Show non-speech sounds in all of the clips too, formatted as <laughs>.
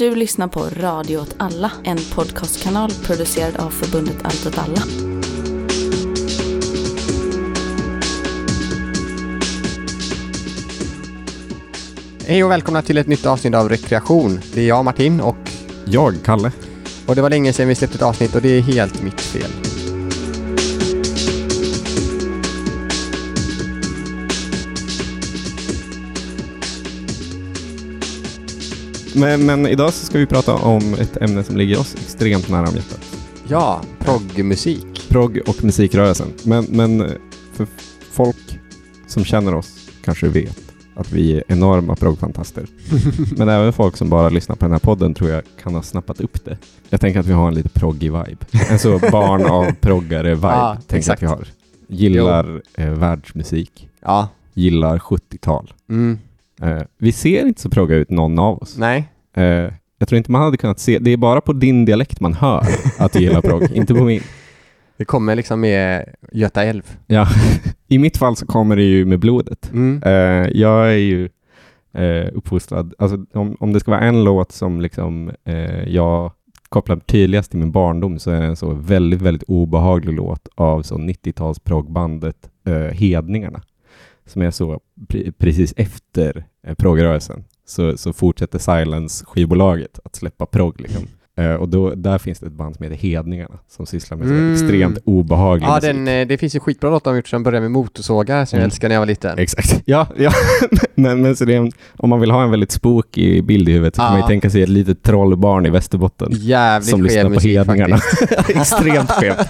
Du lyssnar på Radio åt alla, en podcastkanal producerad av förbundet Allt åt alla. Hej och välkomna till ett nytt avsnitt av Rekreation. Det är jag Martin och, Jag, Kalle. och det var länge sedan vi släppte ett avsnitt och det är helt mitt fel. Men, men idag så ska vi prata om ett ämne som ligger oss extremt nära om hjärtat. Ja, proggmusik. Progg och musikrörelsen. Men, men för folk som känner oss kanske vet att vi är enorma proggfantaster. <laughs> men även folk som bara lyssnar på den här podden tror jag kan ha snappat upp det. Jag tänker att vi har en lite proggig vibe. En så barn av <laughs> proggare-vibe Ja, tänker jag att vi har. Gillar eh, världsmusik. Ja. Gillar 70-tal. Mm. Eh, vi ser inte så progga ut någon av oss. Nej. Eh, jag tror inte man hade kunnat se, det är bara på din dialekt man hör att du gillar progg, <laughs> inte på min. Det kommer liksom med Göta älv. Ja, <laughs> i mitt fall så kommer det ju med blodet. Mm. Eh, jag är ju eh, uppfostrad, alltså om, om det ska vara en låt som liksom eh, jag kopplar tydligast till min barndom så är det en så väldigt, väldigt obehaglig låt av så 90-tals proggbandet eh, Hedningarna. Som är så pre- precis efter eh, proggrörelsen så, så fortsätter Silence skivbolaget att släppa progg liksom. Eh, och då, där finns det ett band som heter Hedningarna som sysslar med Mm. extremt obehaglig Ja, musik. den, eh, det finns ju skitbra låtar de gjort som börjar med motorsågar som jag Mm. älskade när jag var liten. Exakt. <laughs> Ja, ja. <laughs> men, men så det en, om man vill ha en väldigt spooky bild i huvudet så kan man ju tänka sig ett litet trollbarn i Västerbotten Jävligt som lyssnar på musik Hedningarna. <laughs> Extremt skevt.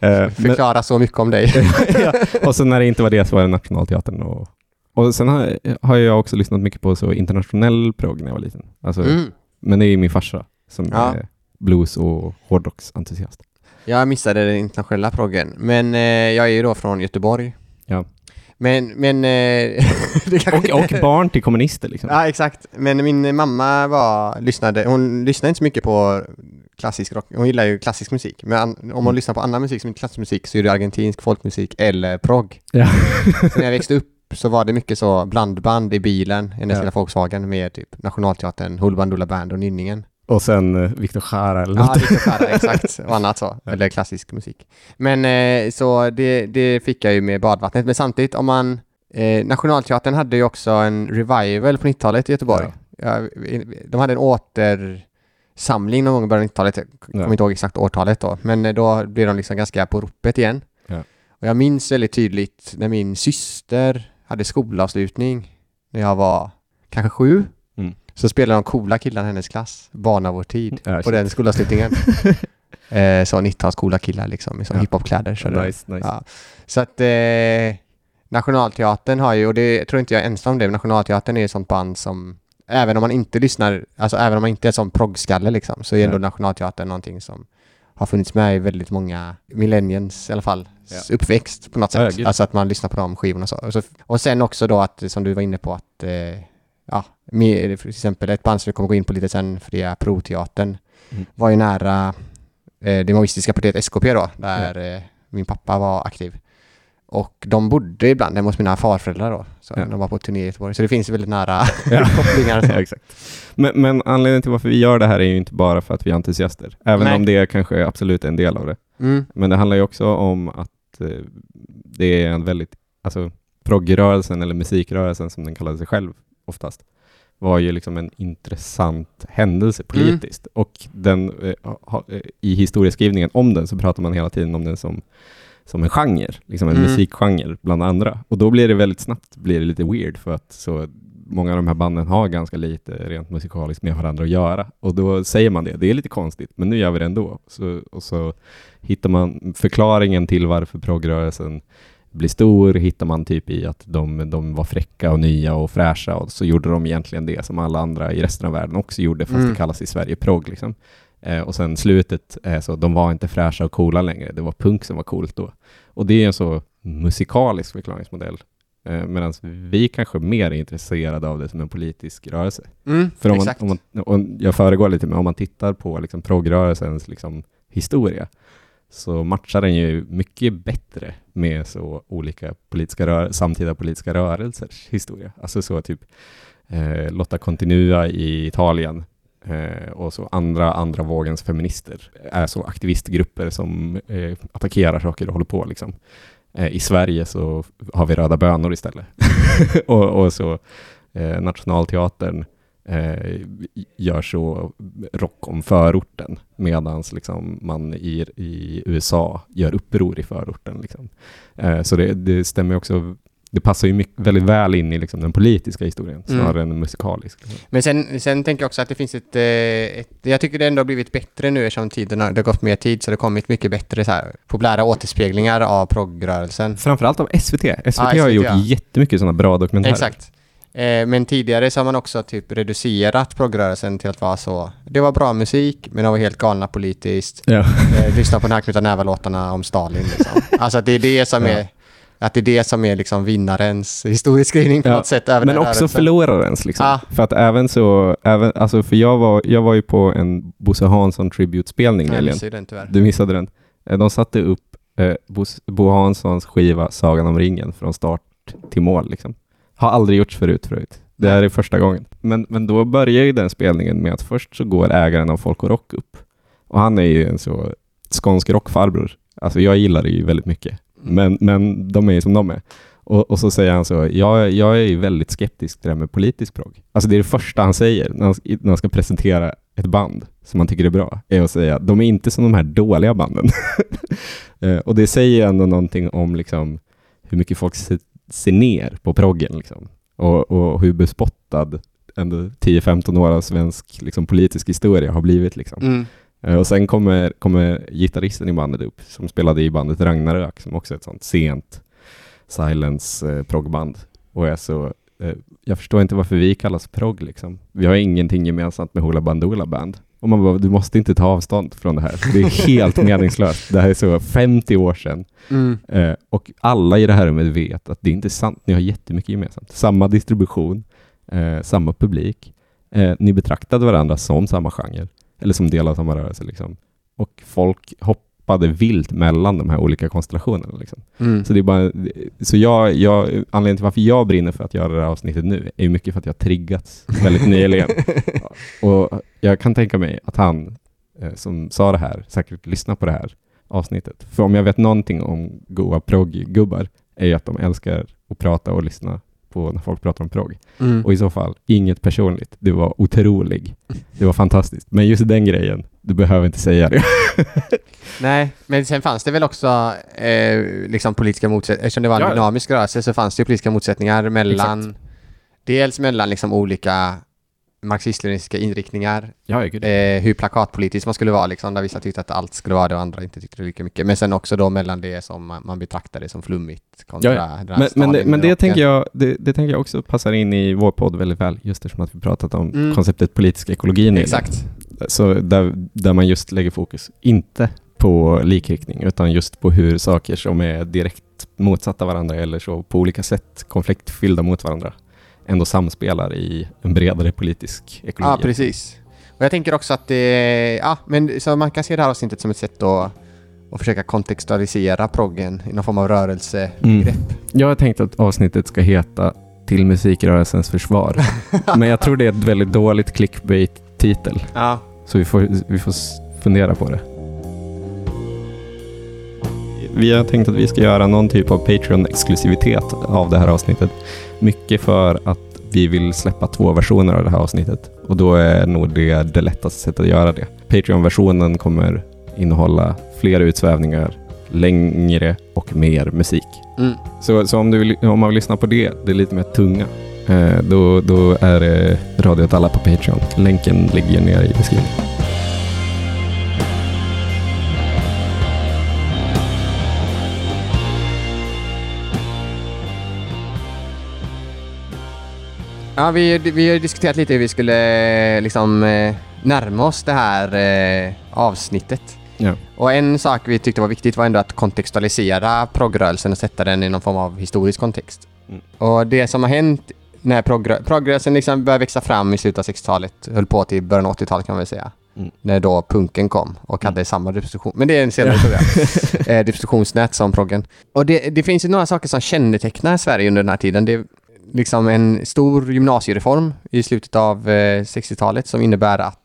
Eh, men, Förklara så mycket om dig. <laughs> ja. Och sen när det inte var det så var det Nationalteatern. Och, och sen har, har jag också lyssnat mycket på så internationell progg när jag var liten. Alltså, Mm. Men det är min farsa som Ja. är blues och hårdrocksentusiast. Jag missade den internationella proggen, men eh, jag är ju då från Göteborg. Ja. Men, men... Eh, <laughs> Och, och barn till kommunister liksom. Ja, exakt. Men min mamma var, lyssnade, hon lyssnade inte så mycket på klassisk rock. Hon gillar ju klassisk musik. Men an, om hon Mm. lyssnar på annan musik som inte klassisk musik så är det argentinsk folkmusik eller progg. Ja. Så <laughs> när jag växte upp så var det mycket så blandband i bilen, i den Ja. Volkswagen med typ Nationalteatern, Hull Bandoola Band och Nynningen. Och sen eh, Victor Jara eller Ja, något. lite så här, exakt. Och annat så. Ja. Eller klassisk musik. Men eh, så det, det fick jag ju med badvattnet. Men samtidigt om man... Eh, Nationalteatern hade ju också en revival på 90-talet i Göteborg. Ja, de hade en återsamling någon gång i början av 90-talet. Jag kommer Ja. inte ihåg exakt årtalet då. Men eh, då blev de liksom ganska på ropet igen. Ja. Och jag minns väldigt tydligt när min syster hade skolavslutning när jag var kanske sju. Mm. Så spelade de coola killar i hennes klass, Barn av vår tid, Ja, på den skolavslutningen. <laughs> eh, så 90-tals coola killar liksom, i Ja. hiphopkläder. Nice, nice. Ja. Så att eh, Nationalteatern har ju, och det tror inte jag är ensam om det, men Nationalteatern är ett sånt band som Även om man inte lyssnar, alltså även om man inte är sån proggskalle liksom, så är ändå Ja. Nationalteatern någonting som har funnits med i väldigt många millenniens i alla fall, Ja. uppväxt på något Ja, ja, sätt. gud. alltså att man lyssnar på de skivorna och så. Och, så. och sen också då att, som du var inne på, att eh, ja, med, för exempel ett band som vi kommer gå in på lite sen, är Proteatern, Mm. var ju nära eh, det maoistiska partiet SKP då, där eh, min pappa var aktiv. Och de bodde ibland hemma hos mina farföräldrar då. Så Ja. de var på turné i Göteborg. Så det finns väldigt nära Ja. <laughs> kopplingar. Så. <laughs> Ja, exakt. Men, men anledningen till varför vi gör det här är ju inte bara för att vi är entusiaster, även Nej. om det kanske absolut är en del av det. Mm. Men det handlar ju också om att eh, det är en väldigt, alltså proggrörelsen eller musikrörelsen som den kallade sig själv oftast, var ju liksom en intressant händelse politiskt. Och den, eh, ha, eh, i historieskrivningen om den så pratar man hela tiden om den som, som en genre, liksom en Mm. musikgenre bland andra. Och då blir det väldigt snabbt blir det lite weird för att så många av de här banden har ganska lite rent musikaliskt med varandra att göra. Och då säger man det, det är lite konstigt, men nu gör vi det ändå. Så, och så hittar man förklaringen till varför proggrörelsen blir stor, hittar man typ i att de, de var fräcka och nya och fräscha och så gjorde de egentligen det som alla andra i resten av världen också gjorde, fast Mm. det kallas i Sverige progg. Liksom. Eh, och sen slutet är så, de var inte fräscha och coola längre, det var punk som var coolt då. Och det är en så musikalisk förklaringsmodell. Eh, Medan vi kanske mer är intresserade av det som en politisk rörelse. Mm, För om man, exakt. om man, och jag föregår lite, men om man tittar på liksom proggrörelsens liksom historia så matchar den ju mycket bättre med så olika politiska rör, samtida politiska rörelsers historia. Alltså så typ eh, Lotta Continua i Italien eh, och så andra andra vågens feminister är så aktivistgrupper som eh, attackerar saker och håller på. Liksom. Eh, I Sverige så har vi Röda Bönor istället. <laughs> och, och så eh, Nationalteatern eh, gör så rock om förorten medan liksom, man i, i USA gör uppror i förorten. Liksom. Eh, så det, det stämmer också det passar ju mycket, väldigt väl in i liksom den politiska historien snarare mm. än musikalisk. Men sen, sen tänker jag också att det finns ett, eh, ett, Jag tycker det ändå har blivit bättre nu eftersom tiden har, det har gått mer tid så det har kommit mycket bättre så här, populära återspeglingar av progrörelsen. Framförallt av SVT. SVT, ja, har gjort ja. jättemycket sådana bra dokumentärer. Exakt. Eh, men tidigare så har man också typ reducerat progrörelsen till att vara så. Det var bra musik, men de var helt galna politiskt. Ja. Eh, lyssna på den här knuta näva-låtarna om Stalin. Liksom. <laughs> Alltså det är det som ja. är att det är det som är liksom vinnarens historieskrivning på ja, något sätt. men också rörelsen. förlorarens. Liksom. Ah. För att även så, även, alltså för jag var, jag var ju på en Bosse Hansson Tribute-spelning nyligen. Du missade den. Eh, de satte upp eh, Bo Hanssons skiva Sagan om ringen från start till mål. Liksom. Har aldrig gjorts förut förut. Det här är första gången. Men, men då börjar ju den spelningen med att först så går ägaren av Folk och Rock upp. Och han är ju en så skånsk rockfarbror. Alltså jag gillar det ju väldigt mycket. Men, men de är ju som de är. Och, och, så säger han så, jag, jag är ju väldigt skeptisk till det här med politisk progg. Alltså det är det första han säger när han, när han ska presentera ett band som han tycker är bra, är att säga de är inte som de här dåliga banden. <laughs> Eh, och det säger ändå någonting om liksom, hur mycket folk ser, ser ner på proggen. Liksom. Och, och hur bespottad ändå 10-15 år av svensk liksom, politisk historia har blivit. Liksom. Mm. Eh, och sen kommer, kommer gitarristen i bandet upp, som spelade i bandet Ragnarök, som också är ett sånt sent silence eh. Och är så, eh, jag förstår inte varför vi kallas progg liksom. Vi har ingenting gemensamt med Hoola Bandoola Band. Och man bara, du måste inte ta avstånd från det här. Det är helt <laughs> meningslöst. Det här är så 50 år sedan. Mm. Eh, och alla i det här rummet vet att det är inte sant. Ni har jättemycket gemensamt. Samma distribution, eh, samma publik. Eh, ni betraktade varandra som samma genre eller som del av samma rörelse. Liksom. Och folk hoppade vilt mellan de här olika konstellationerna. Liksom. Mm. Så, det är bara, så jag, jag, anledningen till varför jag brinner för att göra det här avsnittet nu är mycket för att jag har triggats väldigt nyligen. <laughs> och jag kan tänka mig att han eh, som sa det här säkert lyssnar på det här avsnittet. För om jag vet någonting om goa progg-gubbar är ju att de älskar att prata och lyssna på när folk pratar om progg. Mm. Och i så fall, inget personligt. Du var otrolig. Det var fantastiskt. Men just den grejen, du behöver inte säga det. <laughs> Nej, men sen fanns det väl också eh, liksom politiska motsättningar. Eftersom det var en ja. dynamisk rörelse så fanns det ju politiska motsättningar mellan Exakt. dels mellan liksom olika marxist-leninistiska inriktningar. Ja, eh, hur plakatpolitisk man skulle vara, liksom, där vissa tyckte att allt skulle vara det och andra inte tyckte det lika mycket. Men sen också då mellan det som man, man betraktade som flummigt kontra ja, Men, men, det, men det, tänker jag, det, det, tänker jag också passar in i vår podd väldigt väl, just eftersom att vi pratat om mm. konceptet politisk ekologi nu. Exakt. Så där, där man just lägger fokus, inte på likriktning, utan just på hur saker som är direkt motsatta varandra eller så på olika sätt konfliktfyllda mot varandra ändå samspelar i en bredare politisk ekologi. Ja, precis. Och jag tänker också att det, ja, men så man kan se det här avsnittet som ett sätt att, att försöka kontextualisera proggen i någon form av rörelsebegrepp. Mm. Jag har tänkt att avsnittet ska heta Till musikrörelsens försvar. <laughs> men jag tror det är ett väldigt dåligt clickbait-titel. Ja. Så vi får, vi får fundera på det. Vi har tänkt att vi ska göra någon typ av Patreon-exklusivitet av det här avsnittet. Mycket för att vi vill släppa två versioner av det här avsnittet och då är nog det det lättaste sättet att göra det. Patreon-versionen kommer innehålla fler utsvävningar, längre och mer musik. Mm. Så, så om, du vill, om man vill lyssna på det, det är lite mer tunga, eh, då, då är det Radio åt alla på Patreon. Länken ligger nere i beskrivningen. Ja, vi, vi har diskuterat lite hur vi skulle liksom eh, närma oss det här eh, avsnittet. Ja. Och en sak vi tyckte var viktigt var ändå att kontextualisera progrörelsen och sätta den i någon form av historisk kontext. Mm. Och det som har hänt när progrörelsen liksom började växa fram i slutet av 60-talet, höll på till början av 80-talet kan man väl säga. Mm. När då punken kom och hade mm. samma distribution. Men det är en senare historia. <laughs> eh, distributionsnät som proggen. Och det, det finns ju några saker som kännetecknar Sverige under den här tiden. Det, liksom en stor gymnasiereform i slutet av 60-talet eh, som innebär att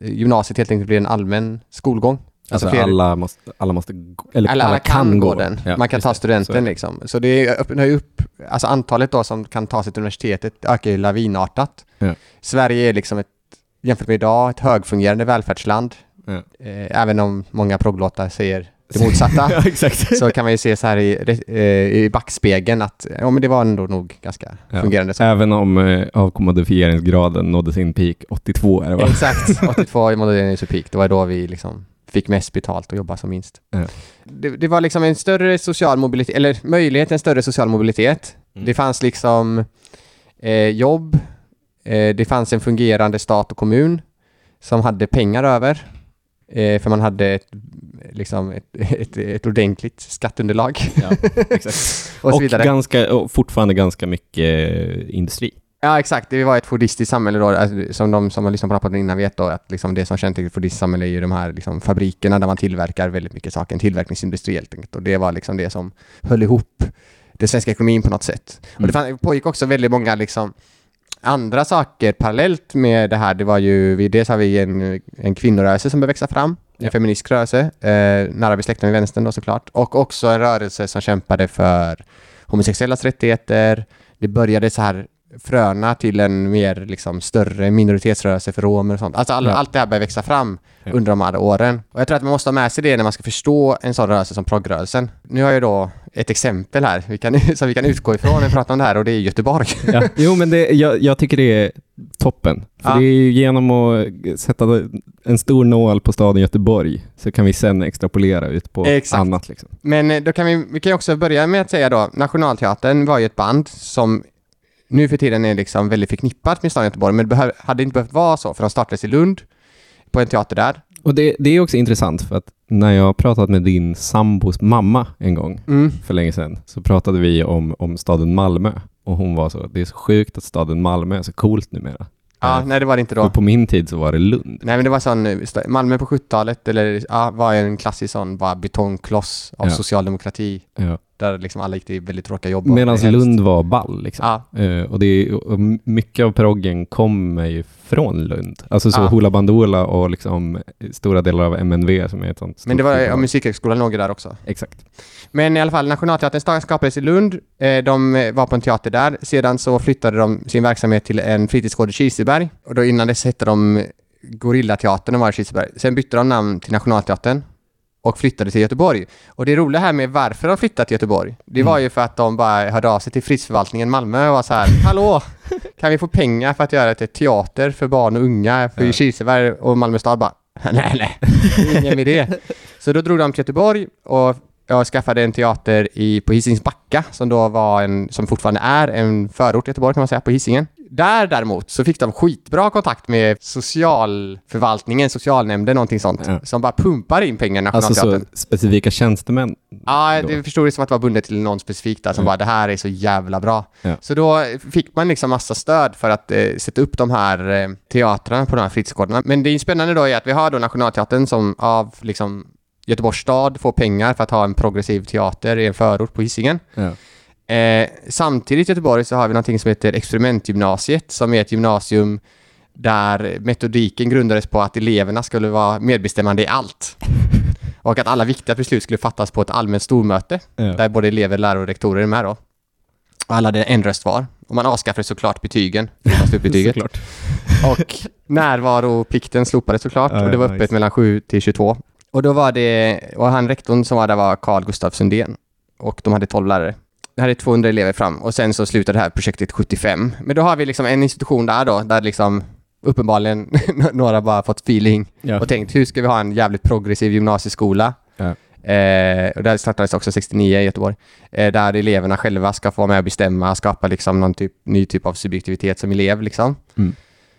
gymnasiet helt enkelt blir en allmän skolgång. Alltså, fler- alla, måste, alla måste, eller Alla, alla kan gå den. Ja, Man kan ta. Så studenten det. liksom. Så det öppnar ju upp, alltså antalet då som kan ta sig till universitetet ökar ju lavinartat. Ja. Sverige är liksom ett, jämfört med idag, ett högfungerande välfärdsland. Ja. Eh, även om många progglåtar säger det motsatta. <laughs> ja, exakt. så kan man ju se så här i, eh, i backspegeln att ja, men det var ändå nog ganska Ja. fungerande. Så. Även om eh, avkommodifieringsgraden nådde sin peak 82 är det va? Exakt, 82 i Modernity Peak, det var då vi liksom fick mest betalt och jobba som minst. Ja. Det, det var liksom en större social mobilitet, eller möjlighet till en större social mobilitet. Mm. Det fanns liksom eh, jobb, eh, det fanns en fungerande stat och kommun som hade pengar över. Eh, för man hade ett, liksom ett, ett, ett ordentligt skatteunderlag Ja, <laughs> och och ganska, och fortfarande ganska mycket eh, industri. Ja, exakt. Det var ett fordistiskt samhälle då, alltså, som de som har lyssnat på rapporten innan vet då, att liksom det som kännetecknar ett fordistiskt samhälle är ju de här liksom, fabrikerna där man tillverkar väldigt mycket saker, en tillverkningsindustri helt enkelt. Och det var liksom det som höll ihop den svenska ekonomin på något sätt. Och det Mm. fann, pågick också väldigt många liksom, andra saker parallellt med det här. Det var ju, dels har vi en, en kvinnorörelse som började växa fram en feministisk rörelse, eh, nära besläktad med vänstern då såklart, och också en rörelse som kämpade för homosexuellas rättigheter. Det började så här fröna till en mer liksom större minoritetsrörelse för romer och sånt. Alltså all, Ja. allt det här började växa fram Ja. under de här åren. Och jag tror att man måste ha med sig det när man ska förstå en sån rörelse som progrörelsen. Nu har jag då ett exempel här vi kan, <laughs> som vi kan utgå ifrån när vi pratar om det här och det är Göteborg. Ja. <laughs> Jo, men det, jag, jag tycker det är toppen. För det är ju genom att sätta en stor nål på staden Göteborg så kan vi sen extrapolera ut på Exakt. annat. Liksom. Men eh, då kan vi, vi kan också börja med att säga då, Nationalteatern var ju ett band som nu för tiden är liksom väldigt förknippat med staden Göteborg, men det hade inte behövt vara så, för de startades i Lund, på en teater där. Och det, det är också intressant för att när jag pratat med din sambos mamma en gång Mm. för länge sedan så pratade vi om, om staden Malmö och hon var så, det är så sjukt att staden Malmö är så coolt numera. Ja, Eh, nej det var det inte då. Och på min tid så var det Lund. Nej men det var sån, eh, Malmö på 70-talet, eller ja, var en klassisk sån bara betongkloss av Ja. socialdemokrati, Ja. Där liksom alla gick till väldigt tråkiga jobb. Medan Lund var ball. Liksom. Ja, Eh, och, det är, och mycket av proggen kommer ju från Lund. Alltså så Ja. Hoola Bandoola och liksom stora delar av MNV som är ett sånt men det var, ja. Musikhögskolan låg ju där också. Exakt. Men i alla fall, Nationalteatern skapades i Lund. Eh, De eh, var på en teater där. Sedan så flyttade de sin verksamhet till en fritidsgård i Kiseberg. Och då innan dess hette de Gorillateatern och var i Kiseberg. Sen bytte de namn till Nationalteatern och flyttade till Göteborg. Och det roliga här med varför de flyttade till Göteborg, det var ju för att de bara hörde av sig till fritidsförvaltningen Malmö och var så här, <laughs> hallå, kan vi få pengar för att göra ett teater för barn och unga för Ja. i Kiseberg och Malmö stad bara, nej nej, <laughs> ingen idé. Så då drog de till Göteborg och jag skaffade en teater i, på Hisings Backa som då var en, som fortfarande är en förort till Göteborg kan man säga, på Hisingen. Där däremot så fick de skitbra kontakt med socialförvaltningen, socialnämnden, någonting sånt, Ja. som bara pumpar in pengar i Alltså så specifika tjänstemän. Ja, då. det förstod det som att det var bundet till någon specifik där som Ja. bara det här är så jävla bra. Ja. Så då fick man liksom massa stöd för att eh, sätta upp de här eh, teatrarna på de här fritidsgårdarna. Men det är spännande då är att vi har då Nationalteatern som av liksom Göteborgs stad får pengar för att ha en progressiv teater i en förort på Hisingen. Ja. Eh, samtidigt i Göteborg så har vi någonting som heter experimentgymnasiet som är ett gymnasium där metodiken grundades på att eleverna skulle vara medbestämmande i allt. <laughs> Och att alla viktiga beslut skulle fattas på ett allmänt stormöte Ja. där både elever, lärare och rektorer är med då. Och alla hade en röst var. Och man avskaffade såklart betygen, slutbetyget. <laughs> Såklart. Och närvaroplikten slopades såklart Ja, och det var öppet nice. mellan 7 till 22. Och då var det, och han rektorn som var där var Carl Gustaf Sundén. Och de hade 12 lärare. Det hade 200 elever fram och sen så slutade det här projektet 75. Men då har vi liksom en institution där då, där liksom uppenbarligen <laughs> några bara fått feeling Ja. och tänkt hur ska vi ha en jävligt progressiv gymnasieskola? Ja. Eh, och där startades också 69 i Göteborg. Eh, där eleverna själva ska få vara med och bestämma, skapa liksom någon typ, ny typ av subjektivitet som elev liksom. Mm.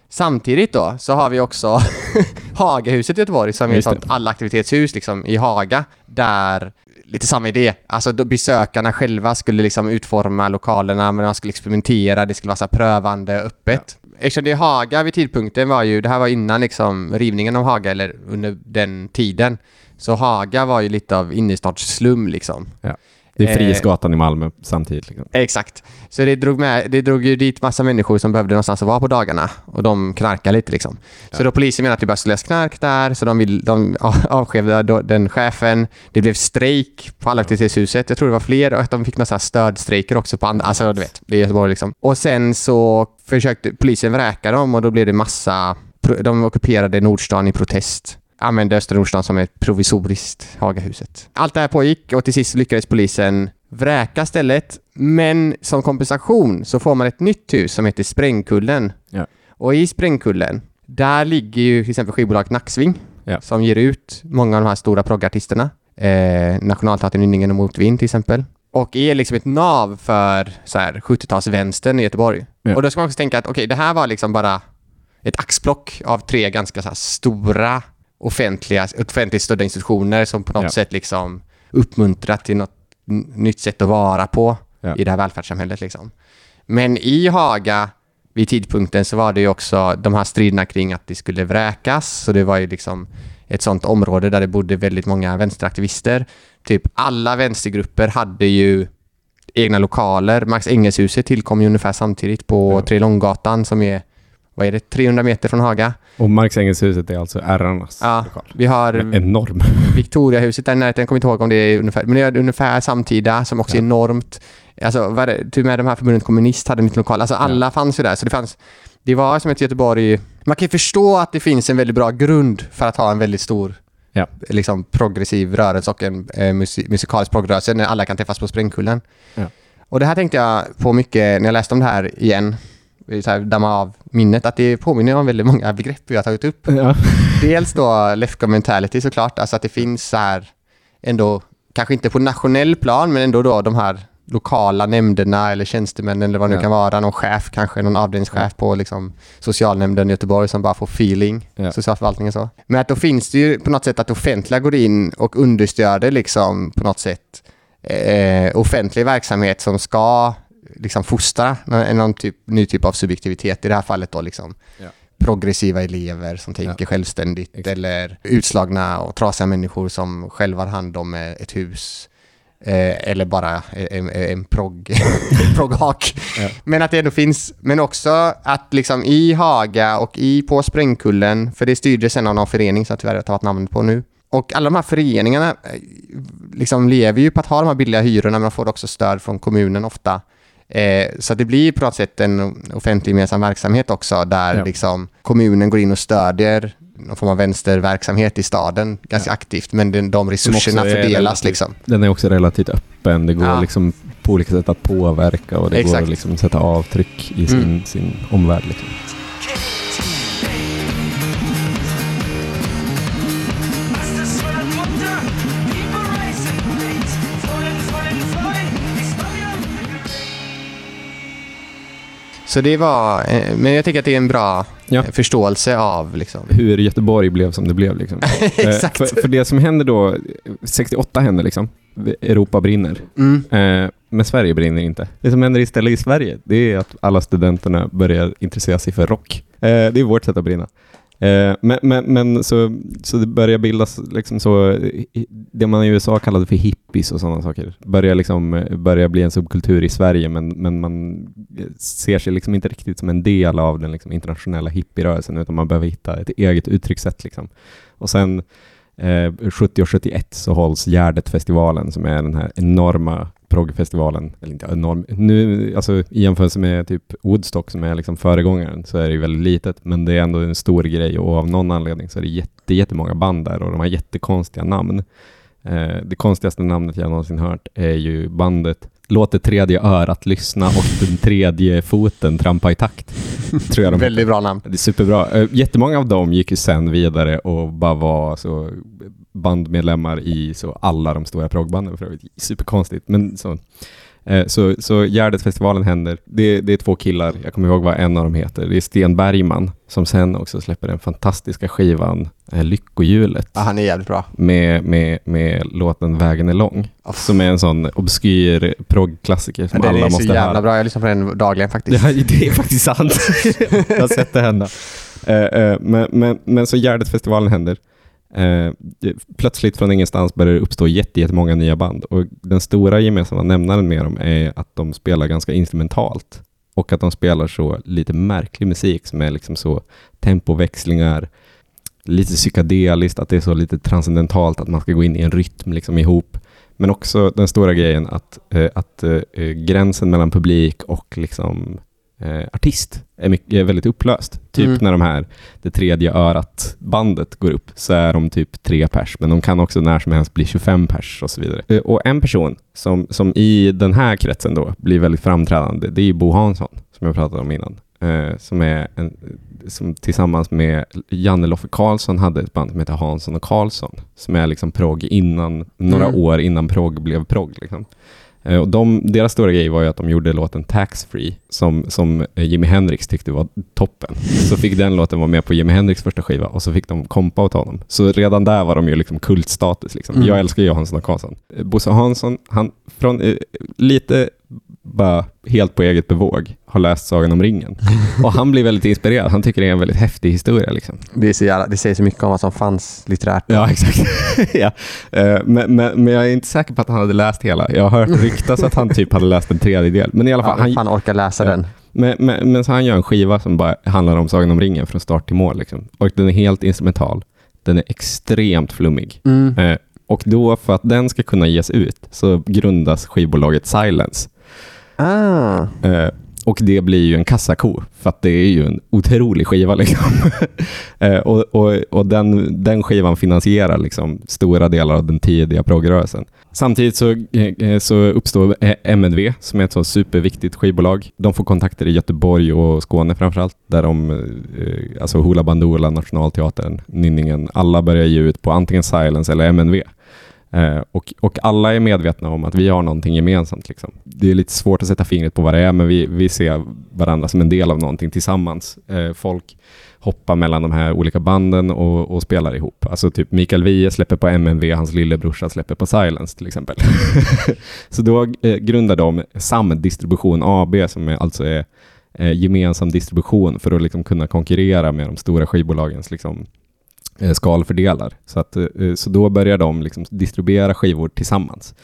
Samtidigt då så har vi också <laughs> Hagahuset i Göteborg som är ett sånt allaktivitetshus liksom i Haga där lite samma idé. Alltså besökarna själva skulle liksom utforma lokalerna men de skulle experimentera, det skulle vara så prövande, öppet. Eftersom det är Haga vid tidpunkten var ju, det här var innan liksom rivningen av Haga eller under den tiden. Så Haga var ju lite av innerstadsslum liksom. Ja. Det är Eh, Frihetsgatan i Malmö samtidigt. Liksom. Exakt. Så det drog, med, det drog ju dit massa människor som behövde någonstans att vara på dagarna. Och de knarkade lite liksom. Så Ja. då polisen menade att det började säljas knark där, så de, vill, de avskedade den chefen. Det blev strejk på alla aktivitetshuset. Jag tror det var fler och att de fick några så stödstrejker också på andra. Alltså du vet, det är Göteborg liksom. Och sen så försökte polisen vräka dem och då blev det massa... De ockuperade Nordstan i protest använde Östra Nordstan som ett provisoriskt Hagahuset. Allt det här pågick och till sist lyckades polisen vräka stället. Men som kompensation så får man ett nytt hus som heter Sprängkullen. Ja. Och i Sprängkullen, där ligger ju till exempel skivbolaget Nacksving Ja. som ger ut många av de här stora proggartisterna. Eh, Nationalteatern Nynningen och Motvind till exempel. Och är liksom ett nav för så här 70-talsvänstern i Göteborg. Ja. Och då ska man också tänka att okej, det här var liksom bara ett axplock av tre ganska så här stora offentliga, offentligt stödda institutioner som på något Ja. sätt liksom uppmuntrat till något nytt sätt att vara på Ja. i det här välfärdssamhället. Liksom. Men i Haga vid tidpunkten så var det ju också de här striderna kring att det skulle vräkas. Så det var ju liksom ett sånt område där det bodde väldigt många vänsteraktivister. Typ alla vänstergrupper hade ju egna lokaler. Max Engelshuset tillkom ju ungefär samtidigt på Ja. Tre Långgatan som är, vad är det, 300 meter från Haga. Och Marx Engelshuset är alltså ärrarnas Ja. lokal. Vi har Enorm. <laughs> Victoriahuset där i närheten, jag kommer inte ihåg om det är ungefär, men det är ungefär samtida som också Ja. är enormt. Alltså, vad är det, och med de här förbundet kommunist hade en liten lokal, alltså alla fanns ju där. Så det fanns, det var som ett Göteborg, man kan ju förstå att det finns en väldigt bra grund för att ha en väldigt stor Ja. liksom progressiv rörelse och en eh, musik, musikalisk progrörelse när alla kan träffas på Sprängkullen. Ja. Och det här tänkte jag på mycket när jag läste om det här igen. Så här, damma av minnet, att det påminner om väldigt många begrepp vi har tagit upp. Ja. <laughs> Dels då Lefko mentality såklart, alltså att det finns så här ändå, kanske inte på nationell plan, men ändå då de här lokala nämnderna eller tjänstemännen eller vad det nu Ja. kan vara, någon chef kanske, någon avdelningschef på liksom socialnämnden i Göteborg som bara får feeling, Ja. socialförvaltningen så. Men att då finns det ju på något sätt att offentliga går in och understöder liksom på något sätt eh, offentlig verksamhet som ska liksom fostra någon, typ, ny typ av subjektivitet, i det här fallet då liksom Ja. progressiva elever som tänker självständigt Exakt. eller utslagna och trasiga människor som själva har hand om eh, ett hus eh, eller bara en, en progg, progghak. <laughs> Ja. Men att det ändå finns, men också att liksom i Haga och i på Sprängkullen, för det styrdes sen av någon förening som jag tyvärr har tagit namnet på nu. Och alla de här föreningarna eh, liksom lever ju på att ha de här billiga hyrorna, men de får också stöd från kommunen ofta. Eh, så det blir på något sätt en offentlig gemensam verksamhet också, där Ja. liksom kommunen går in och stödjer någon form av vänsterverksamhet i staden ganska Ja. aktivt, men den, de resurserna fördelas relativt- liksom. Den är också relativt öppen. Det går Ja. liksom på olika sätt att påverka och det går Exakt. att liksom sätta avtryck i sin, Mm. sin omvärld. Liksom. Så det var, eh, men jag tycker att det är en bra Ja. eh, förståelse av liksom. Hur Göteborg blev som det blev. Liksom. <laughs> Eh, Exakt. För, för det som händer då, 68 händer liksom. Europa brinner. Mm. Men Sverige brinner inte. Det som händer istället i Sverige, det är att alla studenterna börjar intressera sig för rock. Det är vårt sätt att brinna. Eh, men men, men så, så det börjar bildas liksom så, det man i USA kallade för hippies och sådana saker. Börjar liksom, eh, börjar bli en subkultur i Sverige, men, men man eh, ser sig liksom inte riktigt som en del av den liksom internationella hippierörelsen, utan man behöver hitta ett eget uttryckssätt. Liksom. Och sen eh, 70 och 71 så hålls Gärdet-festivalen som är den här enorma proggfestivalen. Eller inte enorm, nu, alltså i jämförelse med typ Woodstock som är liksom föregångaren så är det ju väldigt litet, men det är ändå en stor grej och av någon anledning så är det jätte, jättemånga band där och de har jättekonstiga namn. Eh, det konstigaste namnet jag någonsin hört är ju bandet Låt det tredje örat lyssna och den tredje foten trampa i takt. Tror jag de <laughs> Väldigt bra namn. det är superbra. Eh, Jättemånga av dem gick ju sen vidare och bara var så bandmedlemmar i så alla de stora proggbanden för övrigt. Superkonstigt. Men så, eh, så, så Gärdetfestivalen händer. Det, det är två killar, jag kommer ihåg vad en av dem heter. Det är Sten Bergman som sen också släpper den fantastiska skivan eh, Lyckohjulet Ja, han är jävligt bra. med, med, med låten Vägen är lång. Som är en sån obskyr proggklassiker som den alla är så måste jävla höra. bra. Jag lyssnar på den dagligen faktiskt. Ja, det är faktiskt sant. <laughs> jag har sett det hända. Eh, eh, men, men, men så Gärdetfestivalen händer. Eh, plötsligt från ingenstans börjar det uppstå jättemånga nya band och den stora gemensamma nämnaren med dem är att de spelar ganska instrumentalt och att de spelar så lite märklig musik som är liksom så tempoväxlingar, lite psykedeliskt, att det är så lite transcendentalt, att man ska gå in i en rytm liksom ihop. Men också den stora grejen att, eh, att eh, gränsen mellan publik och liksom eh, artist är, mycket, är väldigt upplöst. Typ mm. när de här Det tredje örat-bandet går upp så är de typ tre pers, men de kan också när som helst bli 25 pers och så vidare. Eh, och en person som, som i den här kretsen då blir väldigt framträdande, det är Bo Hansson, som jag pratade om innan. Eh, som är en, som tillsammans med Janne Loffe Karlsson hade ett band som heter Hansson och Karlsson, som är liksom progg innan, några mm. år innan progg blev progg. Liksom. Eh, och de, deras stora grej var ju att de gjorde låten Tax Free som, som eh, Jimi Hendrix tyckte var toppen. Så fick den låten vara med på Jimi Hendrix första skiva och så fick de kompa åt honom. Så redan där var de ju liksom kultstatus. Liksom. Mm. Jag älskar ju Hansson och Karlsson. Eh, Bosse Hansson, han, från, lite bara helt på eget bevåg har läst Sagan om ringen. Och han blir väldigt inspirerad. Han tycker det är en väldigt häftig historia. Liksom. Det, så det säger så mycket om vad som fanns litterärt. Ja, exakt. <laughs> ja. Eh, men, men, men, jag är inte säker på att han hade läst hela. Jag har hört <laughs> ryktas att han typ hade läst en tredjedel. Men i alla fall. Ja, han, han orkar läsa ja. den. Men, men, men, så han gör en skiva som bara handlar om Sagan om ringen från start till mål. Liksom. Och den är helt instrumental. Den är extremt flummig. Mm. Eh, och då för att den ska kunna ges ut så grundas skivbolaget Silence Ah. Eh, och det blir ju en kassako, för att det är ju en otrolig skiva. <laughs> Liksom. eh, och och, och den, den skivan finansierar liksom stora delar av den tidiga progrörelsen. Samtidigt så, eh, eh så uppstår e- MNV, som är ett så superviktigt skivbolag. De får kontakter i Göteborg och Skåne framförallt, där de, eh, alltså Hoola Bandoola, Nationalteatern, Nynningen, alla börjar ge ut på antingen Silence eller MNV. Eh, och, och alla är medvetna om att vi har någonting gemensamt. Liksom. Det är lite svårt att sätta fingret på vad det är, men vi, vi ser varandra som en del av någonting tillsammans. Eh, folk hoppar mellan de här olika banden och, och, spelar ihop. Alltså typ Mikael Wiehe släpper på MNV, hans lillebrorsa släpper på Silence till exempel. <laughs> Så då eh, grundar de Samdistribution AB som är, alltså är eh, gemensam distribution för att liksom kunna konkurrera med de stora skivbolagens liksom, skalfördelar. Så, att, eh, så då börjar de liksom distribuera skivor tillsammans.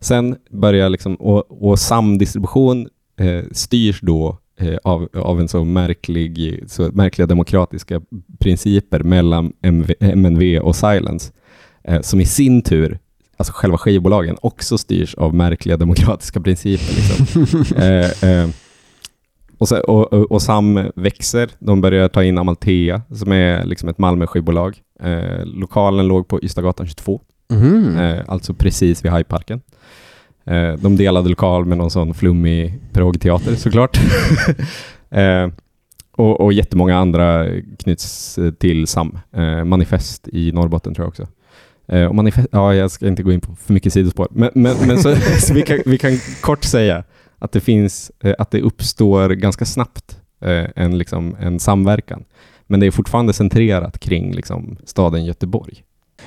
Sen börjar liksom, och, och samdistribution eh, styrs då eh, av, av en så märklig, så märkliga demokratiska principer mellan MV, MNV och Silence, eh, som i sin tur alltså själva skivbolagen också styrs av märkliga demokratiska principer. Liksom. <laughs> eh, eh, och, så, och, och, SAM växer. De börjar ta in Amalthea som är liksom ett Malmö skivbolag. Eh, lokalen låg på Ystadgatan 22, mm. eh, alltså precis vid Hydeparken. Eh, de delade lokal med någon sån flummig progteater såklart. <laughs> eh, och, och jättemånga andra knyts till SAM. Eh, manifest i Norrbotten tror jag också. Eh, och manifest, ja, jag ska inte gå in på för mycket sidospår, men, men, men så, <laughs> så vi, kan, vi kan kort säga att det finns, eh, att det uppstår ganska snabbt eh, en, liksom, en samverkan. Men det är fortfarande centrerat kring liksom, staden Göteborg.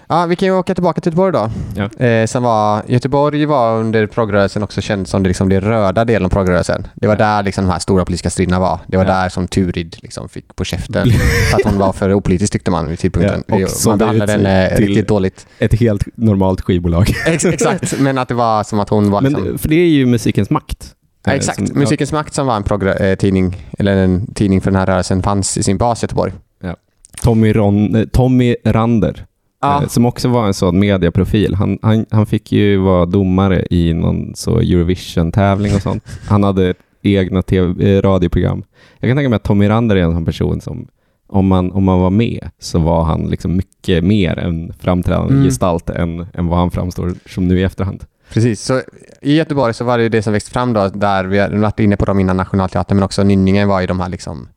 Ja, vi kan ju åka tillbaka till Göteborg då. Ja. Eh, som var, Göteborg var under progrörelsen också känd som det, liksom, det röda delen av progrörelsen. Det var ja. där liksom, de här stora politiska striderna var. Det var ja. där som Turid liksom, fick på käften <laughs> för att hon var för opolitisk tyckte man vid tidpunkten. Ja, man behandlade henne riktigt dåligt. Ett helt normalt skivbolag. Ex exakt, men att det var som att hon var... <laughs> Liksom... Men, för det är ju musikens makt. Ja, exakt. Som, Musikens makt som var en eh, tidning, eller en tidning för den här rörelsen, fanns i sin bas i Göteborg. Ja. Tommy, Ron, eh, Tommy Rander, ja. eh, som också var en sån mediaprofil. Han, han, han fick ju vara domare i någon så Eurovision-tävling och sånt. <laughs> Han hade egna TV, eh, radioprogram. Jag kan tänka mig att Tommy Rander är en sån person som om man, om man var med så var han liksom mycket mer en framträdande mm. gestalt än, än vad han framstår som nu i efterhand. Precis, så i Göteborg så var det det som växte fram då, där vi har varit inne på dem innan Nationalteatern, men också Nynningen var ju de här liksom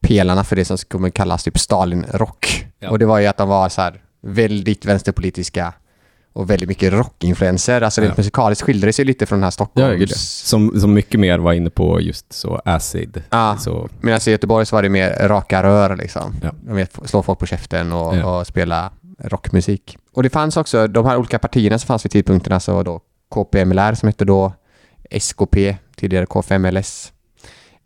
pelarna för det som skulle kallas typ Stalin-rock. Ja. Och det var ju att de var så här väldigt vänsterpolitiska och väldigt mycket rockinfluenser. Alltså ja. rent musikaliskt skiljer det sig lite från den här Stockholms... Ja, som, som mycket mer var inne på just så acid. Ja, så. medan i Göteborg så var det mer raka rör liksom. Ja. De vet, slå folk på käften och, ja. och spela rockmusik. Och det fanns också de här olika partierna som fanns vid tidpunkten, alltså då KPMLR som hette då SKP, tidigare K5LS.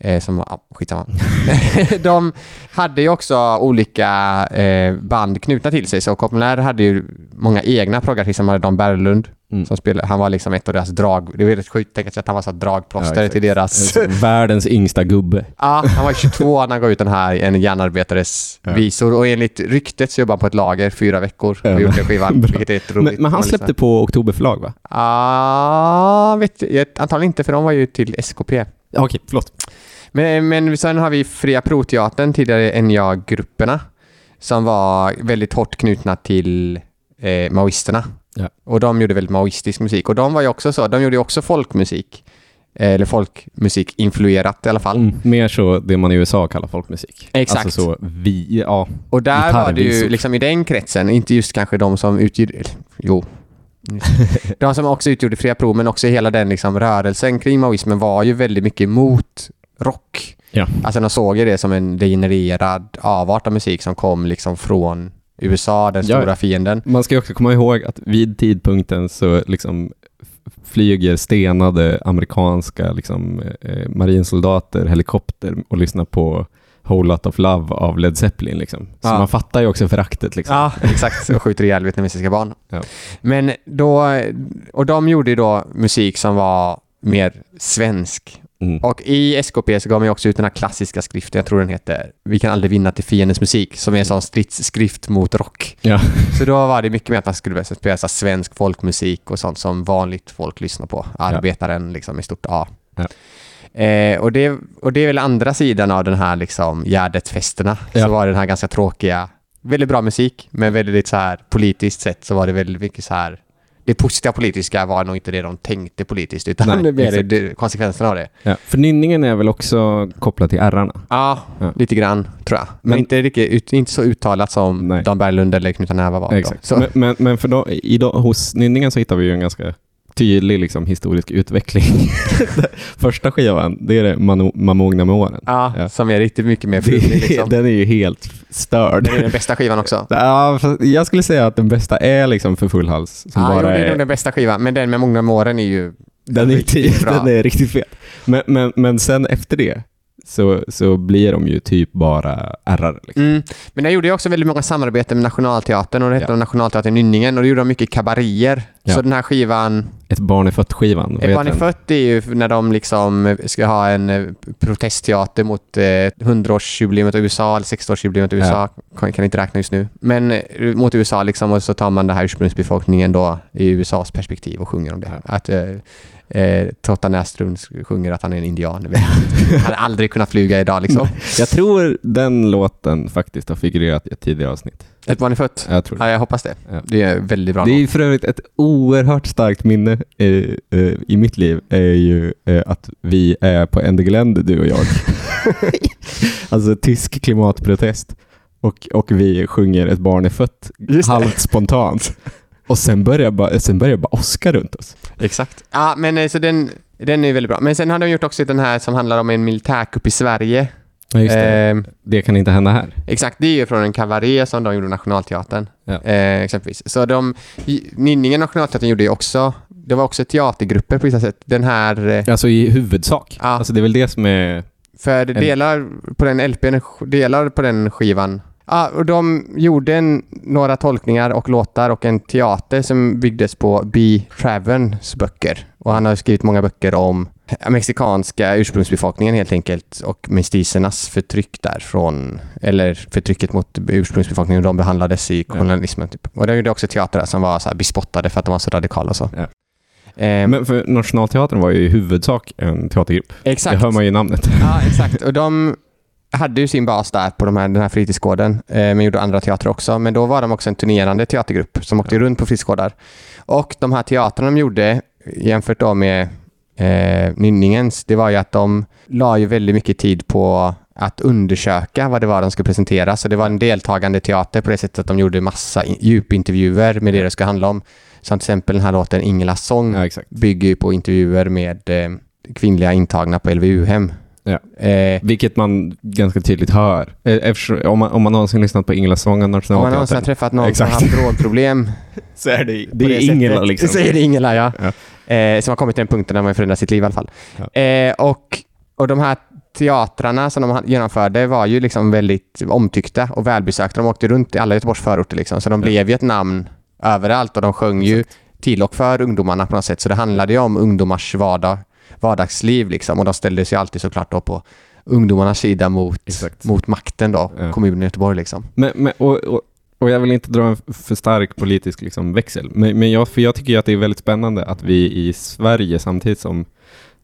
Eh, som, ja, skitsamma. <laughs> de hade ju också olika eh, band knutna till sig, så Coppenlär hade ju många egna proggartister. Man hade Dan Berglund, Mm. som spelade, han var liksom ett av deras drag... Det var rätt sjukt, tänk sig att han var så dragplåster Ja, till deras... Världens yngsta gubbe. Ja, han var 22 när han gav ut den här En järnarbetares Ja. visor och enligt ryktet så jobbade han på ett lager fyra veckor och Ja. gjorde skivan, <laughs> vilket är roligt... Men, men han släppte på Oktober förlag va? Ja, vet jag, antagligen inte för de var ju till SKP. Ja, Okej, förlåt. Men, men sen har vi Fria Proteatern, tidigare NJA-grupperna, som var väldigt hårt knutna till eh, maoisterna. Ja. Och de gjorde väldigt maoistisk musik. Och de var ju också så, de gjorde ju också folkmusik. Eh, Eller folkmusik influerat i alla fall. Mm. Mer så det man i USA kallar folkmusik. Exakt. Alltså så vi, ja. Och där var det ju liksom i den kretsen, inte just kanske de som utgjorde, jo. <laughs> De som också utgjorde Fria Pro, men också hela den liksom rörelsen kring maoismen var ju väldigt mycket emot rock. Ja. Alltså de såg ju det som en degenererad avart av musik som kom liksom från USA, den Ja. stora fienden. Man ska också komma ihåg att vid tidpunkten så liksom flyger stenade amerikanska liksom, eh, marinsoldater helikopter och lyssnar på Whole Lot of Love av Led Zeppelin. Liksom. Så Ja. man fattar ju också föraktet. Liksom. Ja, exakt. Och skjuter ihjäl vietnamesiska barn. <laughs> Ja. Men då, och de gjorde ju då musik som var mer svensk. Mm. Och i SKP så gav man ju också ut den här klassiska skriften, jag tror den heter Vi kan aldrig vinna till fiendens musik, som är en sån stridsskrift mot rock. Ja. <laughs> Så då var det mycket mer att man skulle spela svensk folkmusik och sånt som vanligt folk lyssnar på. Arbetaren liksom med stort A. Ja. Eh, och, det, och det är väl andra sidan av den här liksom Gärdet-festerna. Ja. Så var det den här ganska tråkiga, väldigt bra musik, men väldigt så här politiskt sett så var det väldigt mycket så här det positiva politiska var nog inte det de tänkte politiskt, utan Nej, <laughs> mer det, konsekvenserna av det. Ja. För nynningen är väl också kopplad till ärrarna? Ja, Ja. lite grann tror jag. Men, Men- inte, riktigt, inte så uttalat som Nej. Dan Berglund eller Knut Näva var. Men, men, men för då, i då, hos nynningen så hittar vi ju en ganska tydlig liksom, historisk utveckling. <laughs> Första skivan, det är det Manu- Mamogna med åren. ja, Ja. som är riktigt mycket mer flummig liksom. Den är ju helt störd. Det är den bästa skivan också. Ja, jag skulle säga att den bästa är liksom för full hals. Som Ja, jo, bara det är är, nog den bästa skivan, men den med många med åren är ju... den, är, riktigt bra. den är riktigt fet. Men, men, men sen efter det så, så blir de ju typ bara ärrar. Liksom. Mm. Men jag gjorde ju också väldigt många samarbeten med Nationalteatern och det hette Ja. Nationalteatern Nynningen och då gjorde de mycket kabarier. Ja. Så den här skivan, Ett barn är fött-skivan. Ett barn är fött är ju när de liksom ska ha en eh, protestteater mot eh, 100-årsjubileet av USA eller 60-årsjubileet av USA. Kan, kan inte räkna just nu. Men eh, mot USA liksom och så tar man den här ursprungsbefolkningen då i USAs perspektiv och sjunger om det. Att eh, eh, Totta Näslund sjunger att han är en indian. Han hade aldrig kunnat flyga idag liksom. <laughs> Jag tror den låten faktiskt har figurerat i ett tidigare avsnitt. Ett barn är fött. Jag tror det. Ja, jag hoppas det. Ja. Det är väldigt bra Det är för övrigt ett oerhört starkt minne eh, i mitt liv är ju eh, att vi är på Ende Gelände, du och jag. <laughs> alltså tysk klimatprotest. Och, och vi sjunger Ett barn är fött halvt spontant. Och sen börjar bara, sen börjar bara åska runt oss. Exakt. Ja, men eh, så den, den är väldigt bra. Men sen har de gjort också den här som handlar om en militärkupp i Sverige. Ja, just det. Ehm, det kan inte hända här. Exakt, det är ju från en kabaré som de gjorde Nationalteatern. Ja. Eh, exempelvis. Så de, Nynningen Nationalteatern gjorde ju också, det var också teatergrupper på vissa sätt. Den här, eh, Alltså i huvudsak. Ja. Alltså det är väl det som är... för delar på den LPn, delar på den skivan. Ja, och de gjorde en, några tolkningar och låtar och en teater som byggdes på B. Travens böcker. Och han har skrivit många böcker om mexikanska ursprungsbefolkningen helt enkelt och mestisernas förtryck där från, eller förtrycket mot ursprungsbefolkningen hur de behandlades i kolonialismen. Typ. Och de gjorde också teatrar som var så bespottade för att de var så radikala och så. Ja. Ehm, Men för Nationalteatern var ju i huvudsak en teatergrupp. exakt. Det hör man ju i namnet. Ja, exakt. Och de hade ju sin bas där på de här, den här fritidsgården, eh, men gjorde andra teatrar också. Men då var de också en turnerande teatergrupp som åkte runt på fritidsgårdar. Och de här teatrarna de gjorde, jämfört då med eh, Nynningens, det var ju att de la ju väldigt mycket tid på att undersöka vad det var de skulle presentera. Så det var en deltagande teater på det sättet att de gjorde massa in- djupintervjuer med det det ska handla om. Som till exempel den här låten Ingelas sång Ja, bygger ju på intervjuer med eh, kvinnliga intagna på LVU-hem. Ja. Eh, Vilket man ganska tydligt hör. Eh, Eftersom, om, man, om man någonsin lyssnat på Ingela Sång av om man någonsin har Nationalteatern träffat någon Exakt. som har haft drogproblem. <laughs> så är det, det är Ingela liksom. Så är det Ingela, ja. Ja. Eh, som har kommit till den punkten där man förändrar sitt liv i alla fall. Ja. Eh, och, och de här teatrarna som de genomförde var ju liksom väldigt omtyckta och välbesökta. De åkte runt i alla Göteborgs förorter liksom, så de blev ju ett namn överallt och de sjöng ju till och för ungdomarna på något sätt. Så det handlade ju om ungdomars vardag, vardagsliv liksom och de ställde sig alltid såklart då på ungdomarnas sida mot, mot makten då, Ja. kommunen i Göteborg liksom. Men, men, och, och, och jag vill inte dra en för stark politisk liksom, växel, men, men jag, för jag tycker att det är väldigt spännande att vi i Sverige, samtidigt som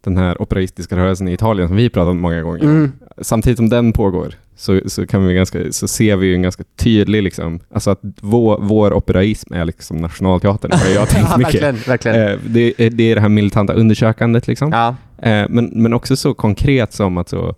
den här operaistiska rörelsen i Italien, som vi pratat om många gånger, Mm. samtidigt som den pågår, så, så, kan vi ganska, så ser vi ju en ganska tydlig, liksom, alltså att vår, vår operaism är liksom nationalteatern, har jag <laughs> tänkt ja, mycket. verkligen, verkligen. Eh, det, är- det är det här militanta undersökandet, liksom. Ja, Eh, men, men också så konkret som att så,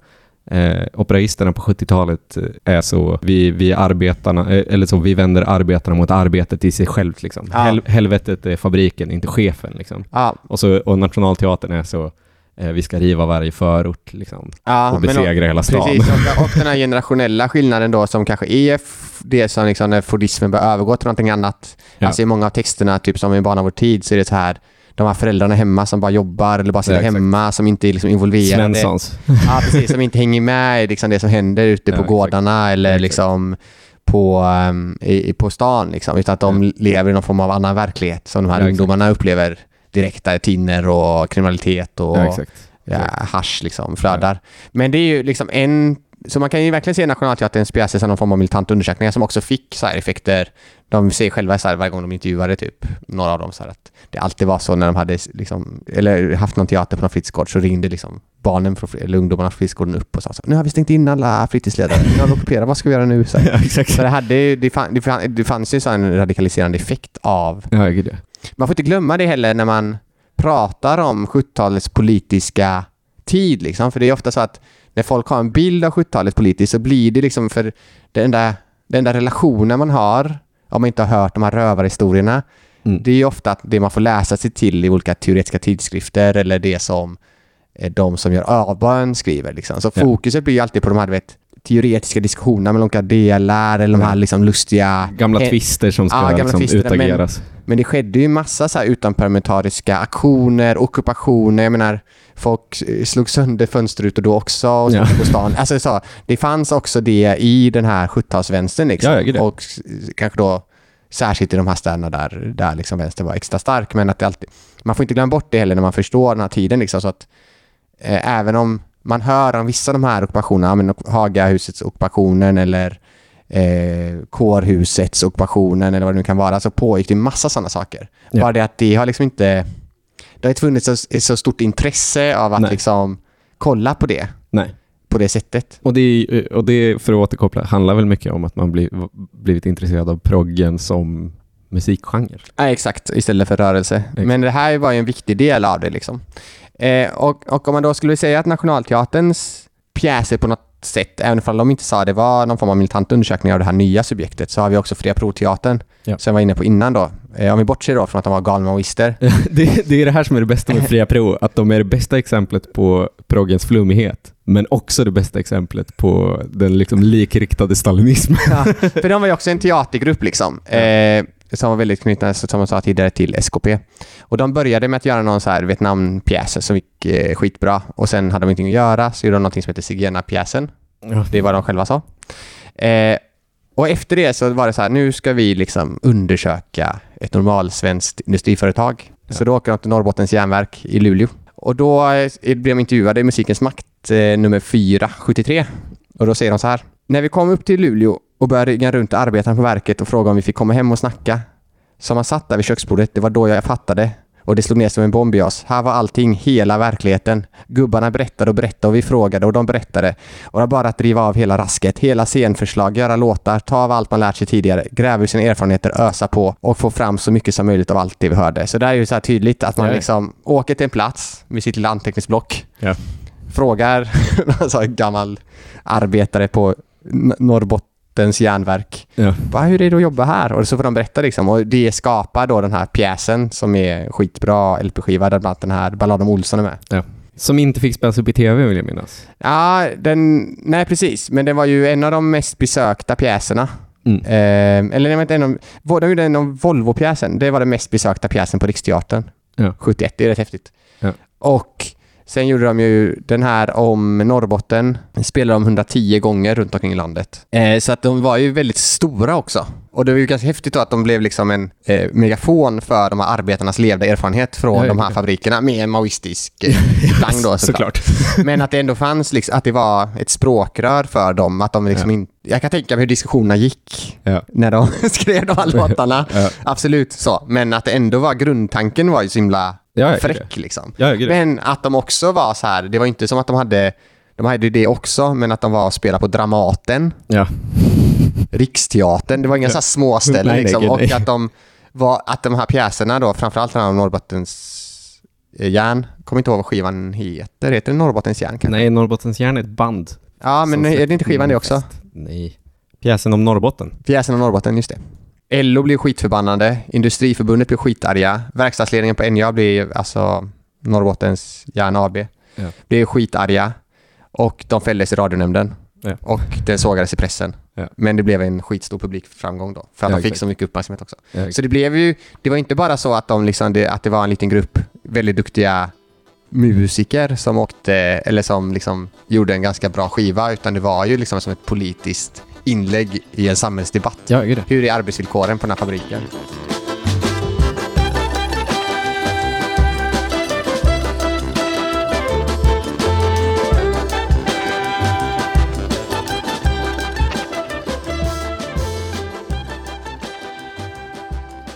eh, operaisterna på 70-talet eh, är så, vi, vi arbetarna, eh, eller så, vi vänder arbetarna mot arbetet i sig självt. Liksom. Ja. Hel, helvetet är fabriken, inte chefen. Liksom. ja, Och, så, och Nationalteatern är så, eh, vi ska riva varje förort liksom, ja. och men och- besegra hela stan. Precis, och, och den här <laughs> generationella skillnaden då som kanske är det som liksom när fordismen börjar övergå till någonting annat. Ja. Alltså i många av texterna, typ som i Barn av vår tid, så är det så här de här föräldrarna hemma som bara jobbar eller bara sitter Ja, hemma, som inte är liksom involverade. Svenssons. Ja, precis. Som inte hänger med i liksom det som händer ute Ja, på exakt. gårdarna eller liksom på, um, i, på stan. Liksom. Utan att de lever i någon form av annan verklighet som de här Ja, ungdomarna upplever direkt. Där tinner och kriminalitet och Ja, exakt. ja, hasch liksom flödar. Men det är ju liksom en... Så man kan ju verkligen se Nationalteaterns pjäser som någon form av militant undersökningar som också fick så effekter. De säger själva så här varje gång de intervjuade typ några av dem så här att det alltid var så när de hade liksom, eller haft någon teater på någon fritidsgård så ringde liksom barnen från, eller ungdomarna från fritidsgården upp och sa så här, nu har vi stängt in alla fritidsledare, nu har vi ockuperat, vad ska vi göra nu? Så. <laughs> Ja, så det, hade, det, fann, det, fann, det fanns ju så en radikaliserande effekt av Ja, ja. Man får inte glömma det heller när man pratar om 70-talets politiska tid. Liksom. För det är ofta så att när folk har en bild av 70-talet politiskt så blir det liksom för den enda, den enda relationen man har om man inte har hört de här rövarhistorierna Mm. det är ju ofta att det man får läsa sig till i olika teoretiska tidskrifter eller det som eh, de som gör avbön skriver. Liksom. Så Ja. fokuset blir ju alltid på de här vet, teoretiska diskussionerna med olika delar eller de här liksom lustiga Gamla twister som ska ja, liksom twister, men- utageras. men det skedde ju massa så här utanparlamentariska aktioner, ockupationer. Jag menar, folk eh, slog sönder fönsterrutor då också och Ja. på stan. Alltså så, det fanns också det i den här 70-talsvänstern liksom. Ja, och kanske då särskilt i de här städerna där, där liksom vänstern var extra stark. Men att alltid, man får inte glömma bort det heller när man förstår den här tiden. Liksom, så att, eh, även om man hör om vissa av de här ockupationerna, ja, men Hagahusets ockupationen eller eh, kårhusets ockupationen eller vad det nu kan vara, så pågick det massa sådana saker. Ja. Bara det att det har liksom inte... Det har inte funnits så, så stort intresse av att Nej. liksom kolla på det Nej. på det sättet. Och det, är- och det, för att återkoppla, handlar väl mycket om att man bli, blivit intresserad av proggen som musikgenre. Ja, exakt, istället för rörelse. Men det här var ju en viktig del av det. Liksom. Eh, och, och om man då skulle säga att Nationalteaterns pjäser på något sätt, även om de inte sa det var någon form av militant undersökning av det här nya subjektet, så har vi också Fria Proteatern, Ja. som jag var inne på innan då. Eh, om vi bortser då från att de var galna maoister. <laughs> det, det är det här som är det bästa med Fria Pro, att de är det bästa exemplet på proggens flummighet, men också det bästa exemplet på den liksom likriktade stalinismen. Ja, för de var ju också en teatergrupp liksom. Eh, som var väldigt knutna, som jag sa tidigare, till SKP. Och de började med att göra någon så här Vietnampjäs som gick eh, skitbra. Och sen hade de ingenting att göra, så gjorde de någonting som heter Zigenarpjäsen. Det är vad de själva sa. Eh, och efter det så var det så här, nu ska vi liksom undersöka ett normalsvenskt industriföretag. Så då åker de till Norrbottens järnverk i Luleå. Och då eh, blir de intervjuade i Musikens makt eh, nummer 4, 73. Och då säger de så här. När vi kom upp till Luleå och började ringa runt arbetarna på verket och fråga om vi fick komma hem och snacka. Så man satt där vid köksbordet, det var då jag fattade. Och det slog ner som en bomb i oss. Här var allting, hela verkligheten. Gubbarna berättade och berättade och vi frågade och de berättade. Och det var bara att driva av hela rasket, hela scenförslag, göra låtar, ta av allt man lärt sig tidigare, gräva ur sina erfarenheter, ösa på och få fram så mycket som möjligt av allt det vi hörde. Så där är ju så här tydligt att man liksom åker till en plats med sitt lilla anteckningsblock, Ja. frågar <laughs> en gammal arbetare på N- Norrbottens järnverk. Ja. Bara, hur är det att jobba här? Och så får de berätta liksom. Och det skapar då den här pjäsen som är skitbra LP-skiva där bland annat den här Balladen om Olsson är med. Som inte fick spelas upp i tv vill jag minnas. Ja, den... Nej, precis. Men den var ju en av de mest besökta pjäserna. Mm. Eh, eller inte en av... De gjorde en av Volvo-pjäsen. Det var den mest besökta pjäsen på Riksteatern. Ja. 71. Det är rätt häftigt. Ja. Och Sen gjorde de ju den här om Norrbotten, spelade de 110 gånger runt omkring i landet. Eh, så att de var ju väldigt stora också. Och det var ju ganska häftigt då att de blev liksom en eh, megafon för de här arbetarnas levda erfarenhet från Ja, de här ja. fabrikerna med en maoistisk eh, <laughs> klang då Såklart. <laughs> Men att det ändå fanns, liksom, att det var ett språkrör för dem. Att de liksom Ja. inte, jag kan tänka mig hur diskussionerna gick Ja. när de <laughs> skrev de här låtarna. Ja. Absolut så. Men att det ändå var, grundtanken var ju så himla Ja, ja, fräck liksom. Ja. Men att de också var så här, det var inte som att de hade, de hade det också, men att de var och spelade på Dramaten, ja. Riksteatern, det var inga så här små <laughs> ställen Nej, nej, liksom. gud, Och nej. att de var, att de här pjäserna då, framförallt den här om Norrbottens järn, kommer inte ihåg vad skivan heter, heter det Norrbottens järn kanske? Nej, Norrbottens järn är ett band. Ja, men är det inte skivan det också? Nej. Pjäsen om Norrbotten. Pjäsen om Norrbotten, just det. LO blev skitförbannade, Industriförbundet blev skitarga, verkstadsledningen på NJA blev, alltså Norrbottens Järn AB, Ja. blev skitarga och de fälldes i radionämnden. Ja. Och det sågades i pressen. Ja. Men det blev en skitstor publikframgång då, för att Ja, de fick exakt. så mycket uppmärksamhet också. Så det blev ju, det var inte bara så att, de liksom, det, att det var en liten grupp väldigt duktiga musiker som åkte, eller som liksom gjorde en ganska bra skiva, utan det var ju liksom som ett politiskt inlägg i en samhällsdebatt. ja gud. Hur är arbetsvillkoren på den här fabriken?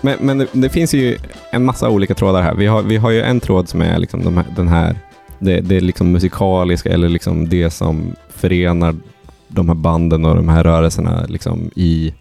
Men, men det, det finns ju en massa olika trådar här. Vi har, vi har ju en tråd som är liksom de här, den här, det, det är liksom musikaliska eller liksom det som förenar de här banden och de här rörelserna liksom i,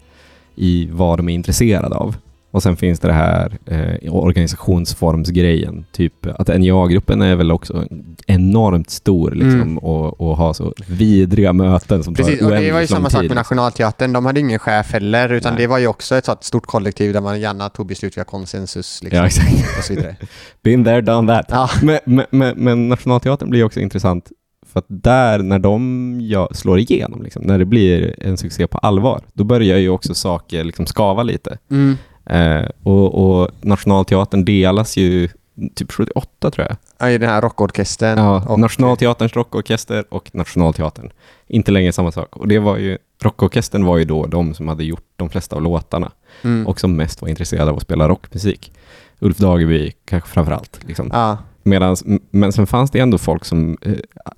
i vad de är intresserade av. Och sen finns det det här eh, organisationsformsgrejen. Typ att NJA-gruppen är väl också enormt stor liksom, Mm. och, och har så vidriga möten som Precis, tar och det var ju samma sak med Nationalteatern. De hade ingen chef heller, utan Nej. det var ju också ett sånt stort kollektiv där man gärna tog beslut via konsensus liksom, Ja, exakt. och så vidare. <laughs> Been there, done that. Ja. Men, men, men, men Nationalteatern blir också intressant för att där, när de slår igenom, liksom, när det blir en succé på allvar, då börjar ju också saker liksom skava lite. Mm. Eh, och, och Nationalteatern delas ju typ 78 tror jag. Ja, i den här rockorkestern. Ja, och- Nationalteaterns rockorkester och Nationalteatern. Inte längre samma sak. Och det var ju, rockorkestern var ju då de som hade gjort de flesta av låtarna Mm. och som mest var intresserade av att spela rockmusik. Ulf Dageby kanske framför allt. Liksom. Ja. Medans, men sen fanns det ändå folk som eh,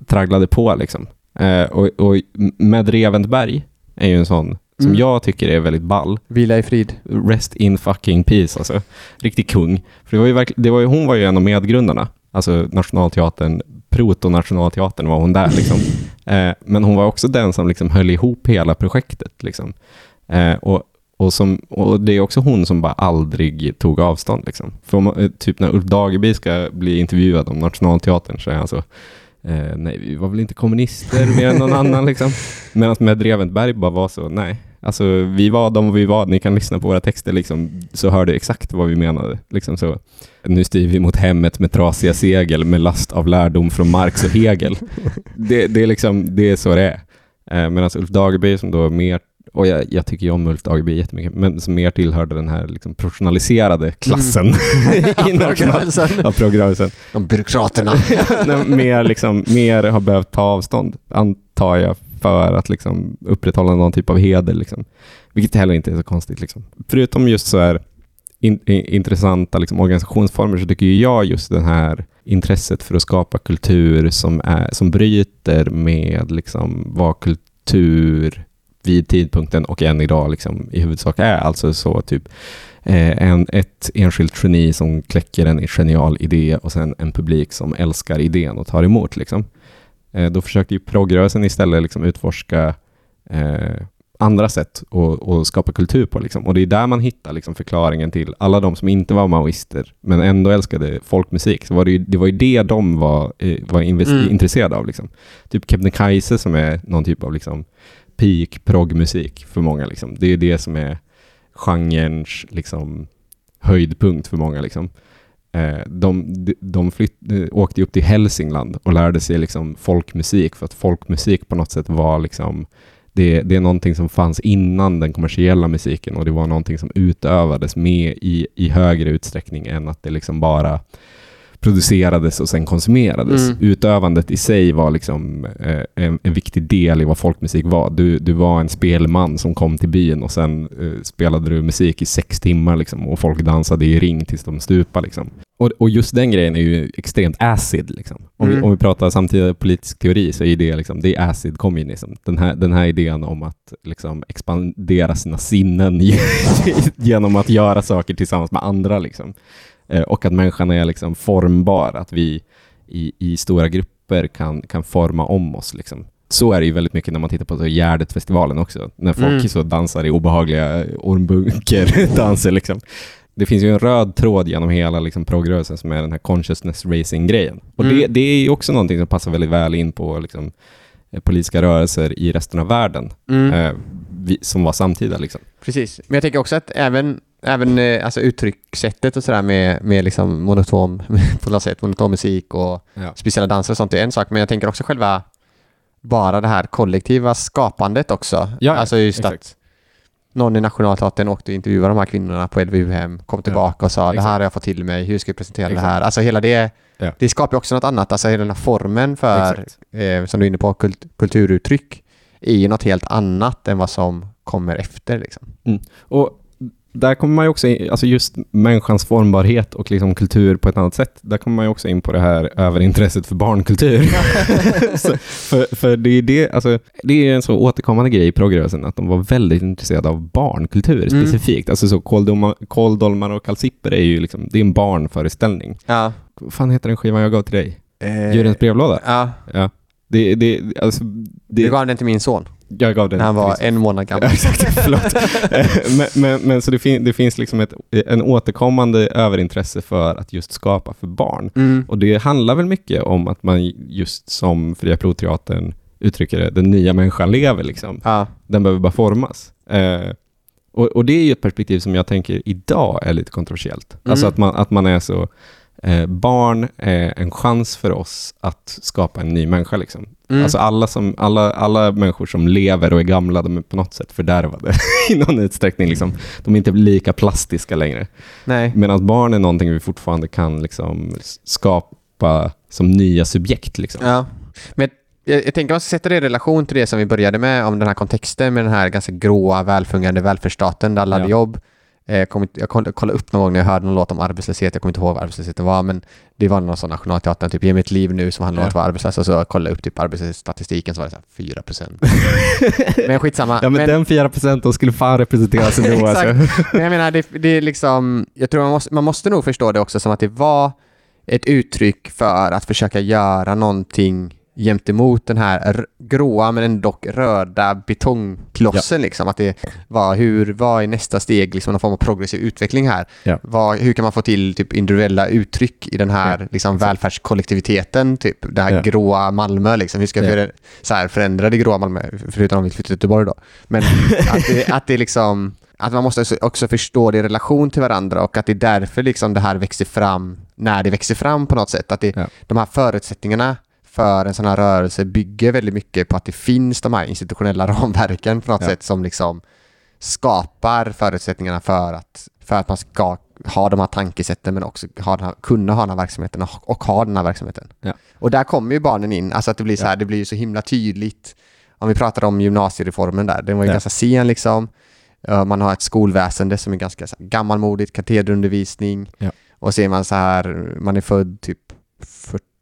tragglade på liksom. Eh, och, och med Reventberg är ju en sån som Mm. jag tycker är väldigt ball. Vila i frid. Rest in fucking peace alltså. Riktig kung. För det var ju verkligen, det var ju, hon var ju en av medgrundarna. Alltså Nationalteatern, proto-nationalteatern var hon där liksom. <laughs> Eh, men hon var också den som liksom höll ihop hela projektet liksom. Eh, och, och, som, och det är också hon som bara aldrig tog avstånd liksom. För eh, typ när Ulf Dageby ska bli intervjuad om Nationalteatern så är han så eh, nej, vi var väl inte kommunister mer än någon annan liksom. <laughs> Medan med Reventberg bara var så, nej. Alltså vi var de vi var, ni kan lyssna på våra texter liksom, så hör du exakt vad vi menade. Liksom så. Nu styr vi mot hemmet med trasiga segel med last av lärdom från Marx och Hegel. <laughs> det, det, är liksom, det är så det är. Eh, Medan Ulf Dageby som då mer, och jag, jag tycker ju om Ulf Dageby jättemycket, men som mer tillhörde den här liksom professionaliserade klassen <laughs> i national, <laughs> ja, progrörelsen. De byråkraterna. <laughs> Mer, liksom, mer har behövt ta avstånd, antar jag, för att liksom, upprätthålla någon typ av heder. Liksom. Vilket heller inte är så konstigt. Liksom. Förutom just så här in, i- intressanta liksom, organisationsformer så tycker jag just det här intresset för att skapa kultur som, är, som bryter med liksom, vad kultur vid tidpunkten och än idag liksom, i huvudsak är. Alltså så typ eh, en, ett enskilt geni som kläcker en genial idé och sen en publik som älskar idén och tar emot. Liksom. Eh, då försökte ju progrörelsen istället liksom utforska eh, andra sätt att skapa kultur på. Liksom. Och det är där man hittar liksom, förklaringen till alla de som inte var maoister men ändå älskade folkmusik. Så var det, ju, det var ju det de var, eh, var invest- Mm. intresserade av. Liksom. Typ Kebnekaise som är någon typ av liksom, peak progmusik för många. Liksom. Det är det som är genrens liksom, höjdpunkt för många. Liksom. Eh, de de, flytt, åkte upp till Hälsingland och lärde sig liksom, folkmusik för att folkmusik på något sätt var liksom det, det är någonting som fanns innan den kommersiella musiken och det var någonting som utövades med i, i högre utsträckning än att det liksom bara producerades och sen konsumerades. Mm. Utövandet i sig var liksom eh, en, en viktig del i vad folkmusik var. Du, du var en spelman som kom till byn och sen eh, spelade du musik i sex timmar liksom, och folk dansade i ring tills de stupade. Liksom. Och, och just den grejen är ju extremt acid. Liksom. Om, vi, Mm. om vi pratar samtida politisk teori så är det, liksom, det är acid communism. Den här, den här idén om att liksom, expandera sina sinnen <laughs> genom att göra saker tillsammans med andra. Liksom. Eh, och att människan är liksom formbar, att vi i, i stora grupper kan, kan forma om oss. Liksom. Så är det ju väldigt mycket när man tittar på Gärdet-festivalen också, när folk Mm. så dansar i obehagliga ormbunker-danser. <laughs> Liksom. Det finns ju en röd tråd genom hela liksom, progrörelsen som är den här consciousness racing-grejen. Och det, Mm. det är ju också någonting som passar väldigt väl in på liksom, eh, politiska rörelser i resten av världen, Mm. eh, vi, som var samtida. Liksom. Precis. Men jag tänker också att även, även eh, alltså uttryckssättet och sådär med, med liksom monoton, <laughs> på något sätt, monoton musik och Ja. speciella danser och sånt är en sak, men jag tänker också själva bara det här kollektiva skapandet också. Ja, alltså just exakt. att någon i Nationalteatern åkte och intervjuade de här kvinnorna på LVU-hem, kom tillbaka och sa det exakt. här har jag fått till mig, hur ska jag presentera Exakt. det här? Alltså hela det, Ja. det skapar också något annat, alltså hela den här formen för, eh, som du är inne på, kult, kulturuttryck är ju något helt annat än vad som kommer efter liksom. Och där kommer man ju också in, alltså just människans formbarhet och liksom kultur på ett annat sätt. Där kommer man ju också in på det här överintresset för barnkultur. <laughs> så, för, för det är det, alltså, det är en så återkommande grej i progrörelsen att de var väldigt intresserade av barnkultur Mm. specifikt. Alltså så kåldolmar, kåldolmar och kalsipper är ju liksom, det är en barnföreställning. Ja. Vad fan heter den skivan jag gav till dig? Eh, Djurens brevlåda? Ja, Ja. Det, det, alltså, det, du gav den till min son jag gav den när han var en månad gammal. <laughs> exakt, förlåt. <laughs> Eh, men, men, men så det, fin, det finns liksom ett, en återkommande överintresse för att just skapa för barn. Mm. Och det handlar väl mycket om att man just som Fria Proteatern uttrycker det, den nya människan lever liksom. Ja. Den behöver bara formas. Eh, och, och det är ju ett perspektiv som jag tänker idag är lite kontroversiellt. Mm. Alltså att man, att man är så, eh, barn är en chans för oss att skapa en ny människa liksom. Mm. Alltså alla, som, alla, alla människor som lever och är gamla, de är på något sätt fördärvade <laughs> i någon utsträckning. Liksom. De är inte lika plastiska längre. Nej. Medan barn är någonting vi fortfarande kan liksom, skapa som nya subjekt. Liksom. Ja. Men jag, jag tänker man ska sätta det i relation till det som vi började med om den här kontexten med den här ganska gråa, välfungerande välfärdsstaten där alla hade Ja. jobb. Eh, Jag, kom, inte- jag koll- kollade upp någon gång när jag hörde någon låt om arbetslöshet, jag kommer inte ihåg vad arbetslösheten var, men det var någon sån nationalteatern, typ Ge mig ett liv nu som handlar om Ja. att vara arbetslös och så kollade jag upp typ arbetslöshetsstatistiken så var det så här 4 procent. <laughs> men skitsamma. Ja, men, den 4 procenten skulle fan representeras ändå. <laughs> alltså. Men jag menar, det, det är liksom, jag tror man måste, man måste nog förstå det också som att det var ett uttryck för att försöka göra någonting gentemot den här gråa men ändå röda betongklossen. Liksom. Att det var, hur, vad är nästa steg, liksom, någon form av progressiv utveckling här? Ja. Vad, hur kan man få till typ, individuella uttryck i den här Ja, liksom, välfärdskollektiviteten? Typ, det här Ja. gråa Malmö. Liksom. Hur ska vi Ja. så här, förändra det gråa Malmö? Förutom om vi flyttar till Göteborg då. Men <laughs> att det, att det liksom att man måste också- också förstå det i relation till varandra och att det är därför liksom det här växer fram när det växer fram på något sätt. Att det, Ja. de här förutsättningarna för en sån här rörelse bygger väldigt mycket på att det finns de här institutionella <laughs> ramverken på något Ja. sätt som liksom skapar förutsättningarna för att, för att man ska ha de här tankesätten men också ha den här, kunna ha den här verksamheten och, och ha den här verksamheten. Ja. Och där kommer ju barnen in, alltså att det blir så här, det blir ju så himla tydligt. Om vi pratar om gymnasiereformen där, den var ju Ja. ganska sen liksom. Man har ett skolväsende som är ganska så här, gammalmodigt, katederundervisning. Ja. Och ser man så här, man är född typ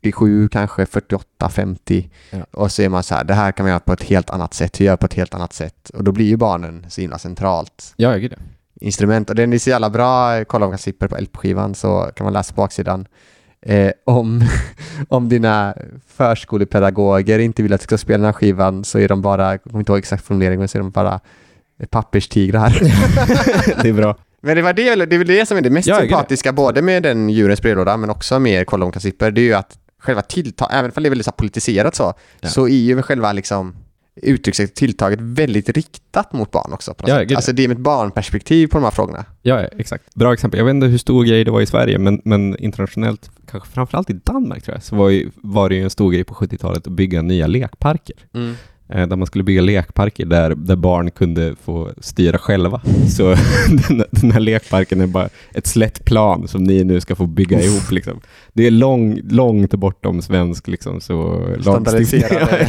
47 kanske, 48, 50. Ja. Och så är man så här, det här kan man göra på ett helt annat sätt, hur gör jag på ett helt annat sätt? Och då blir ju barnen så himla centralt Ja, gud ja. instrument. Och den är så jävla bra, kolla om man slipper på LP-skivan så kan man läsa på baksidan. Eh, om, <laughs> om dina förskolepedagoger inte vill att du ska spela den här skivan så är de bara, jag kommer inte ihåg exakt formulering, men så är de bara papperstigrar. <laughs> Det är bra. men det var det, det är väl det som är det mest jag sympatiska, både med den djurens brevlåda men också med Kolla om det är ju att själva tilltaget, även om det är väldigt så politiserat så, Ja. så är ju själva liksom uttryckssättet tilltaget väldigt riktat mot barn också. På något Ja, sätt. Alltså det är med ett barnperspektiv på de här frågorna. Ja, exakt. Bra exempel. Jag vet inte hur stor grej det var i Sverige, men, men internationellt, kanske framförallt i Danmark tror jag, så var, ju, var det ju en stor grej på 70-talet att bygga nya lekparker. eh, där man skulle bygga lekparker där, där barn kunde få styra själva. Så <laughs> den, den här lekparken är bara ett slätt plan som ni nu ska få bygga ihop. Liksom. Det är lång, långt bortom svensk liksom, så. <laughs> Ja, Standardiserade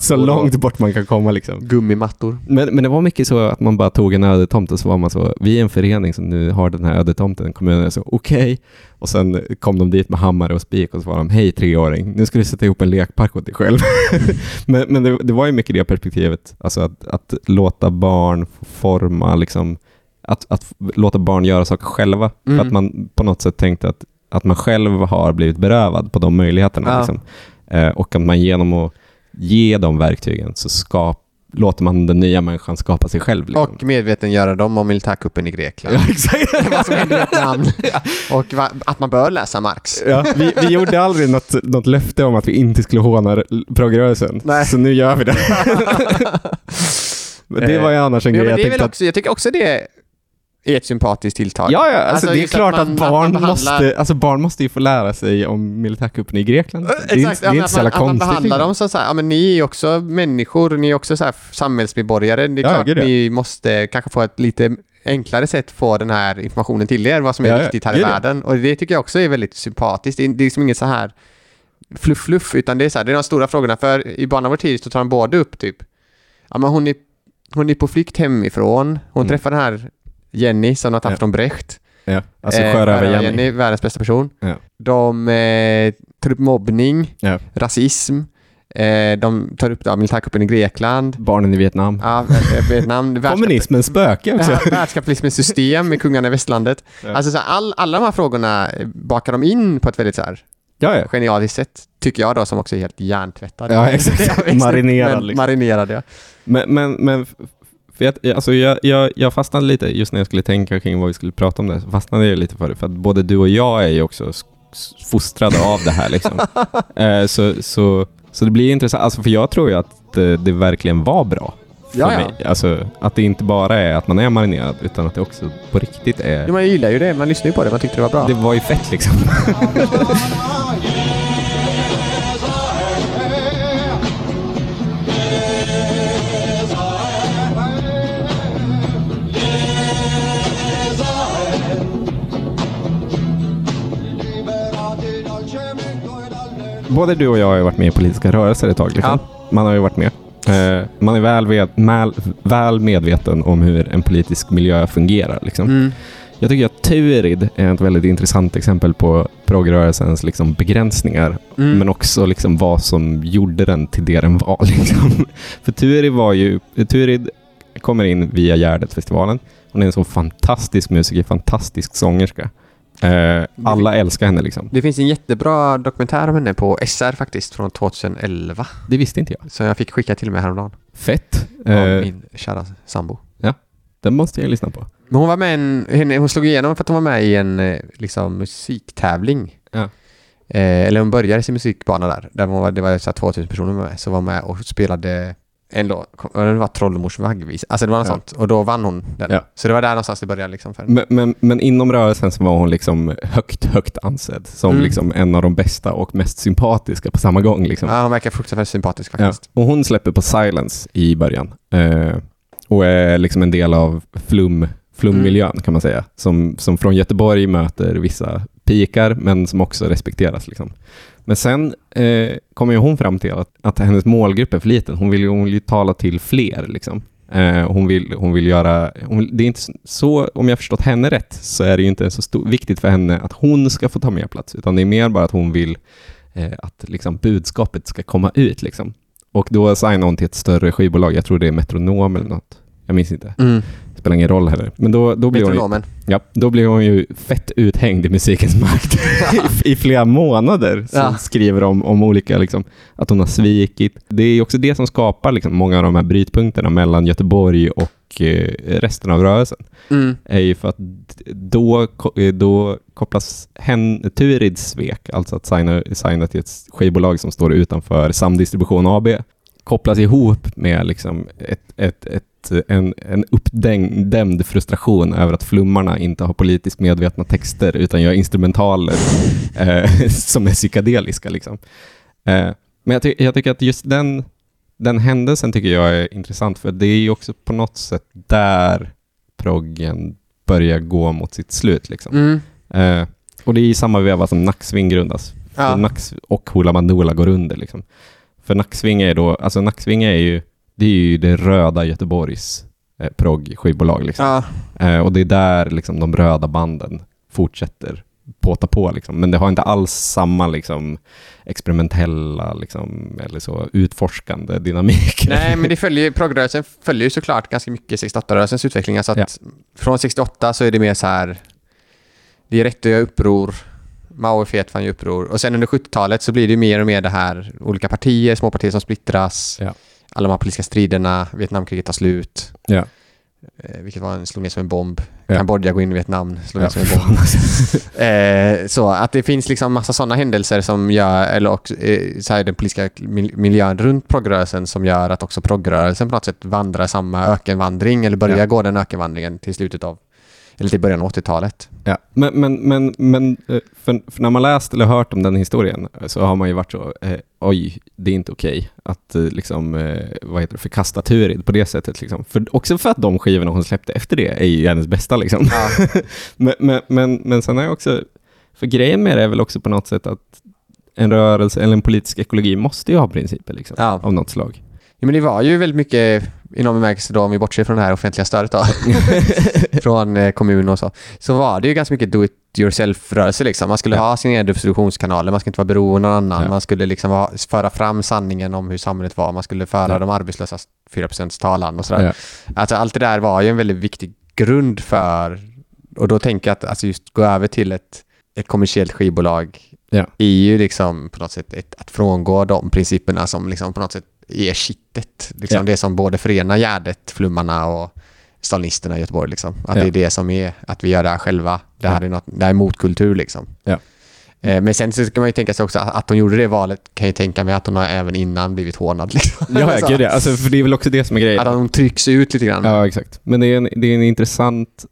så långt bort man kan komma. Liksom. gummimattor. Men, men det var mycket så att man bara tog en ödetomt och så var man så, vi är en förening som nu har den här ödetomten. Kommunen är så, okej. Och sen kom de dit med hammare och spik och så var de, hej treåring, nu ska du sätta ihop en lekpark åt dig själv. <laughs> men men det, det var ju mycket det perspektivet, alltså att, att låta barn forma, liksom, att, att låta barn göra saker själva. Mm. För att man på något sätt tänkte att, att man själv har blivit berövad på de möjligheterna. Ja. Liksom. Eh, och att man genom att ge de verktygen så skap, låter man den nya människan skapa sig själv. Liksom. Och medvetengöra dem om militärkuppen i Grekland. ja, exakt. <laughs> Vad som hände i Vietnam. <laughs> Och va, att man bör läsa Marx. Ja, vi, vi gjorde aldrig något, något löfte om att vi inte skulle håna progrörelsen, så nu gör vi det. <laughs> Det var ju annars en Ja, grej men jag också, jag tycker också det är ett sympatiskt tilltag. Ja, ja, alltså, Alltså, det är klart att att, man- barn, att man behandlar- måste, alltså barn måste ju få lära sig om militärkuppen i Grekland. Det är, inte- Exakt, det är inte så jävla man, att man konstigt. behandlar dem som så här, ja men ni är ju också människor, ni är också så här samhällsmedborgare. Det är Ja, klart gud, ja. ni måste kanske få ett lite enklare sätt få den här informationen till er, vad som är Ja, viktigt här i världen. Och det tycker jag också är väldigt sympatiskt. Det är, det är liksom inget så här fluff-fluff, utan det är så här, det är de stora frågorna. För i Barn av vår tid så tar de både upp typ, ja men hon är, hon är på flykt hemifrån, hon Mm. träffar den här Jenny som har tagit Ja. från Brecht. Ja, alltså Eh, sjörövar-Jenny. Jenny, världens bästa person. Ja. De eh, tar upp mobbning, Ja. rasism, eh, de tar upp ja, militärkuppen i Grekland, Barnen i Vietnam. ja, eh, Vietnam, <laughs> världskap- Kommunismens spöke också. Världskapitalismens system med kungarna i västlandet. Ja. Alltså så här, all, alla de här frågorna eh, bakar de in på ett väldigt så här, Ja, ja. genialiskt sätt, tycker jag då, som också är helt hjärntvättad. Ja, exakt. <laughs> Marinerad, men- liksom. Marinerad, ja. Men, men, men för jag, alltså jag, jag, jag fastnade lite just när jag skulle tänka kring vad vi skulle prata om det. Så fastnade jag lite för det. För att både du och jag är ju också fostrade av det här. Liksom. <laughs> eh, så, så, så det blir intressant. Alltså för jag tror ju att det, det verkligen var bra. För Ja, ja. mig. Alltså, att det inte bara är att man är marinerad utan att det också på riktigt är... Jo, man gillar ju det, man lyssnar ju på det, man tyckte det var bra. Det var ju fett liksom. <laughs> Både du och jag har ju varit med i politiska rörelser ett tag. Liksom. Man har ju varit med. Eh, man är väl, ved, väl, väl medveten om hur en politisk miljö fungerar. Liksom. Mm. Jag tycker att Turid är ett väldigt intressant exempel på progrörelsens liksom, begränsningar, Mm. men också liksom, vad som gjorde den till det den var. <laughs> Liksom. För Turid var ju... Turid kommer in via Gärdet-festivalen. Hon är en så fantastisk musiker, fantastisk sångerska. Eh, alla älskar henne liksom. Det finns en jättebra dokumentär om henne på SR faktiskt, från 2011. Det visste inte jag. Så jag fick skicka till mig häromdagen. Fett. Av Eh, min kära sambo. den måste jag lyssna på. Men hon var med en, henne, hon slog igenom för att hon var med i en eh, liksom, musiktävling. Ja. Eh, eller hon började sin musikbana där. där hon var, det var så här 2000 personer med. Så var med och spelade en låt. Det var Trollmors vaggvis. Alltså det var något Ja. sånt. Och då vann hon den. Ja. Så det var där någonstans det började liksom. För. Men, men, men inom rörelsen så var hon liksom högt, högt ansedd som Mm. liksom en av de bästa och mest sympatiska på samma gång. Liksom. Ja, hon verkar fruktansvärt sympatisk Ja. faktiskt. Och hon släpper på Silence i början. Eh, och är liksom en del av flum, flummiljön kan man säga. Som, som från Göteborg möter vissa pikar men som också respekteras. Liksom. Men sen eh, kommer ju hon fram till att, att hennes målgrupp är för liten. Hon vill ju, hon vill ju tala till fler. Liksom. Eh, hon, vill, hon vill göra... Hon, det är inte så, om jag förstått henne rätt, så är det ju inte så stor, viktigt för henne att hon ska få ta mer plats, utan det är mer bara att hon vill eh, att liksom, budskapet ska komma ut. Liksom. Och då signar hon till ett större skivbolag. Jag tror det är Metronom eller något. Jag minns inte. Mm. Spelar ingen roll heller. Men då, då, blir, hon ju, ja, då blir hon ju fett uthängd i musikens makt <laughs> I, i flera månader. Som Ja. skriver om, om olika, liksom, att hon har svikit. Det är också det som skapar liksom, många av de här brytpunkterna mellan Göteborg och eh, resten av rörelsen. Mm. Är ju för att då, eh, då kopplas hen, Turids svek, alltså att signa, signa till ett skivbolag som står utanför Samdistribution AB, kopplas ihop med liksom ett, ett, ett, en, en uppdämd frustration över att flummarna inte har politiskt medvetna texter utan gör instrumentaler <laughs> eh, som är psykedeliska. Liksom. Eh, men jag, ty- jag tycker att just den den händelsen tycker jag är intressant för det är ju också på något sätt där proggen börjar gå mot sitt slut. Liksom. Mm. Eh, och det är i samma veva som Nacksving grundas. Ja. Nax och Hoola Bandoola går under. Liksom. För Nacksving är då, alltså Nacksving är ju, det är ju det röda Göteborgs eh, prog-skivbolag. Liksom. Ja. Eh, och det är där liksom, de röda banden fortsätter påta på. Liksom. Men det har inte alls samma liksom, experimentella liksom, eller så utforskande dynamik. Nej, men det <laughs> följer, progrörelsen följer ju såklart ganska mycket 68-rörelsens utveckling. Alltså Ja. Från 68 så är det mer så här, det är rätt att göra uppror, Mao fet för han gör uppror. Och sen under 70-talet så blir det ju mer och mer det här, olika partier, små partier som splittras, Ja. Alla de här politiska striderna, Vietnamkriget tar slut, Ja. eh, vilket var en, slog ner som en bomb. Ja. Kambodja går in i Vietnam, slog ner Ja, som en bomb. <laughs> Eh, så att det finns liksom massa sådana händelser som gör, eller också, eh, så här, den politiska mil- miljön runt progrörelsen som gör att också progrörelsen på något sätt vandrar samma ökenvandring eller börjar Ja. gå den ökenvandringen till slutet av, eller till början av 80-talet. Ja, men, men, men, men eh, för, för när man läst eller hört om den historien eh, så har man ju varit så, eh, oj, det är inte okej att eh, liksom, eh, vad heter det, förkasta Turid på det sättet. Liksom. För, också för att de skivorna hon släppte efter det är ju hennes bästa. Liksom. Ja. <laughs> men, men, men, men sen jag också, för grejen med det är väl också på något sätt att en rörelse eller en politisk ekologi måste ju ha principer liksom, Ja. av något slag. Ja, men det var ju väldigt mycket i någon bemärkelse då, om vi bortser från det här offentliga stödet då, <laughs> från eh, kommun och så, så var det ju ganska mycket do it yourself-rörelse liksom. Man skulle Ja. ha sina egna distributionskanaler, man skulle inte vara beroende av någon annan, Ja. man skulle liksom ha, föra fram sanningen om hur samhället var, man skulle föra Ja. de arbetslösa 4% talan och sådär. Alltså allt det där var ju en väldigt viktig grund för, och då tänker jag att alltså just gå över till ett, ett kommersiellt skivbolag är ju liksom på något sätt ett, att frångå de principerna som liksom på något sätt är kittet. Liksom Ja. Det som både förenar Gärdet, Flummarna och stalinisterna i Göteborg. Liksom. Att Ja. det är det som är, att vi gör det här själva. Det här är, något, det här är motkultur liksom. Ja. Eh, Men sen så kan man ju tänka sig också att hon gjorde det valet kan jag tänka mig att hon har även innan blivit hånad. Liksom. Ja, gud, ja. Alltså, för det är väl också det som är grejen. Att hon trycks ut lite grann. Ja, exakt. Men det är en, det är en intressant...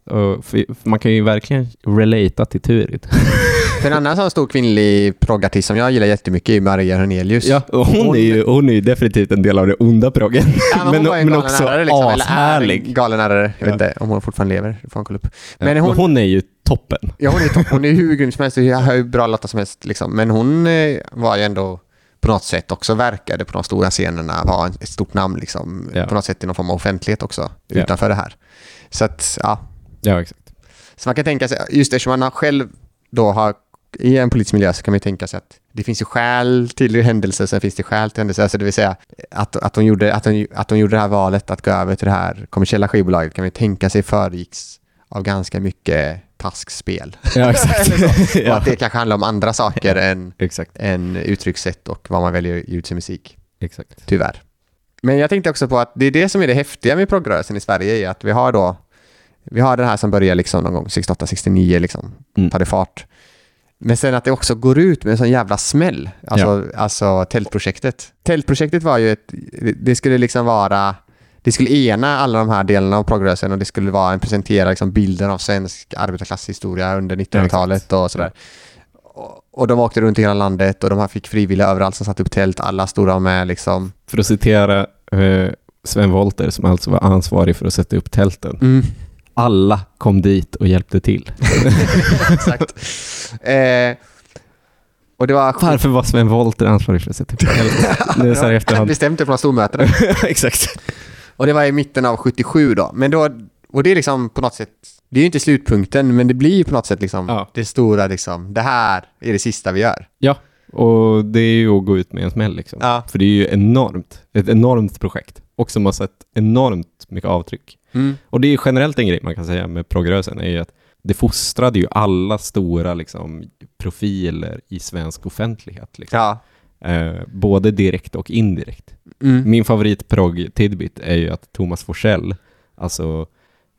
man kan ju verkligen relata till Turid. En annan sån stor kvinnlig proggartist som jag gillar jättemycket är Maria Hörnelius. Ja, och hon, är ju, hon är ju definitivt en del av det onda proggen. Ja, men hon men galen också liksom, ashärlig. Galen ärare. Jag vet Ja. inte om hon fortfarande lever. Får hon kolla upp. Ja, Men Men hon, hon, är ju toppen. ja, hon är topp. Hon är hur grym som helst och har hur bra låtar som helst. Liksom. Men hon eh, var ju ändå på något sätt också verkade på de stora scenerna, var ett stort namn liksom. Ja. På något sätt i någon form av offentlighet också, Ja. utanför det här. Så att, ja. Ja, exakt. Så man kan tänka sig, just eftersom man själv då har i en politisk miljö så kan man ju tänka sig att det finns ju skäl till händelser, sen finns det skäl till händelser. Alltså det vill säga att, att, hon gjorde, att, hon, att hon gjorde det här valet att gå över till det här kommersiella skivbolaget kan man ju tänka sig föregicks av ganska mycket taskspel. Ja, exakt. <laughs> <laughs> Och att det kanske handlar om andra saker än, exakt. än uttryckssätt och vad man väljer ut sin musik. exakt. Tyvärr. Men jag tänkte också på att det är det som är det häftiga med progrörelsen i Sverige, är att vi har då vi har det här som börjar liksom någon gång 68-69 liksom, Mm. tar det fart. Men sen att det också går ut med en sån jävla smäll, alltså, alltså tältprojektet. Tältprojektet var ju ett, det- skulle liksom vara, det skulle ena alla de här delarna av progrörelsen och det skulle vara en presentera liksom bilden av svensk arbetarklasshistoria under 1900-talet och sådär. Och, de åkte runt i hela landet och de här fick frivilliga överallt som satte upp tält, alla stod där med liksom. För att citera eh, Sven Wollter som alltså var ansvarig för att sätta upp tälten. Mm. Alla kom dit och hjälpte till. <laughs> Exakt. Eh, och det var... Varför var Sven Wollter ansvarig för tält? Nu <laughs> så här i Han efterhand. bestämde det på några stormöten. <laughs> exakt. Och det var i mitten av 77 då. Men då, och det är liksom på något sätt, det är ju inte slutpunkten, men det blir ju på något sätt liksom Ja. det stora liksom, det här är det sista vi gör. Ja, och det är ju att gå ut med en smäll liksom. Ja. För det är ju enormt. Ett enormt projekt. Och som har sett enormt mycket avtryck. Mm. Och det är generellt en grej man kan säga med progrörelsen är ju att det fostrade ju alla stora liksom, profiler i svensk offentlighet. Liksom. Ja. Eh, både direkt och indirekt. Mm. Min favorit prog tidbit är ju att Thomas Forsell, alltså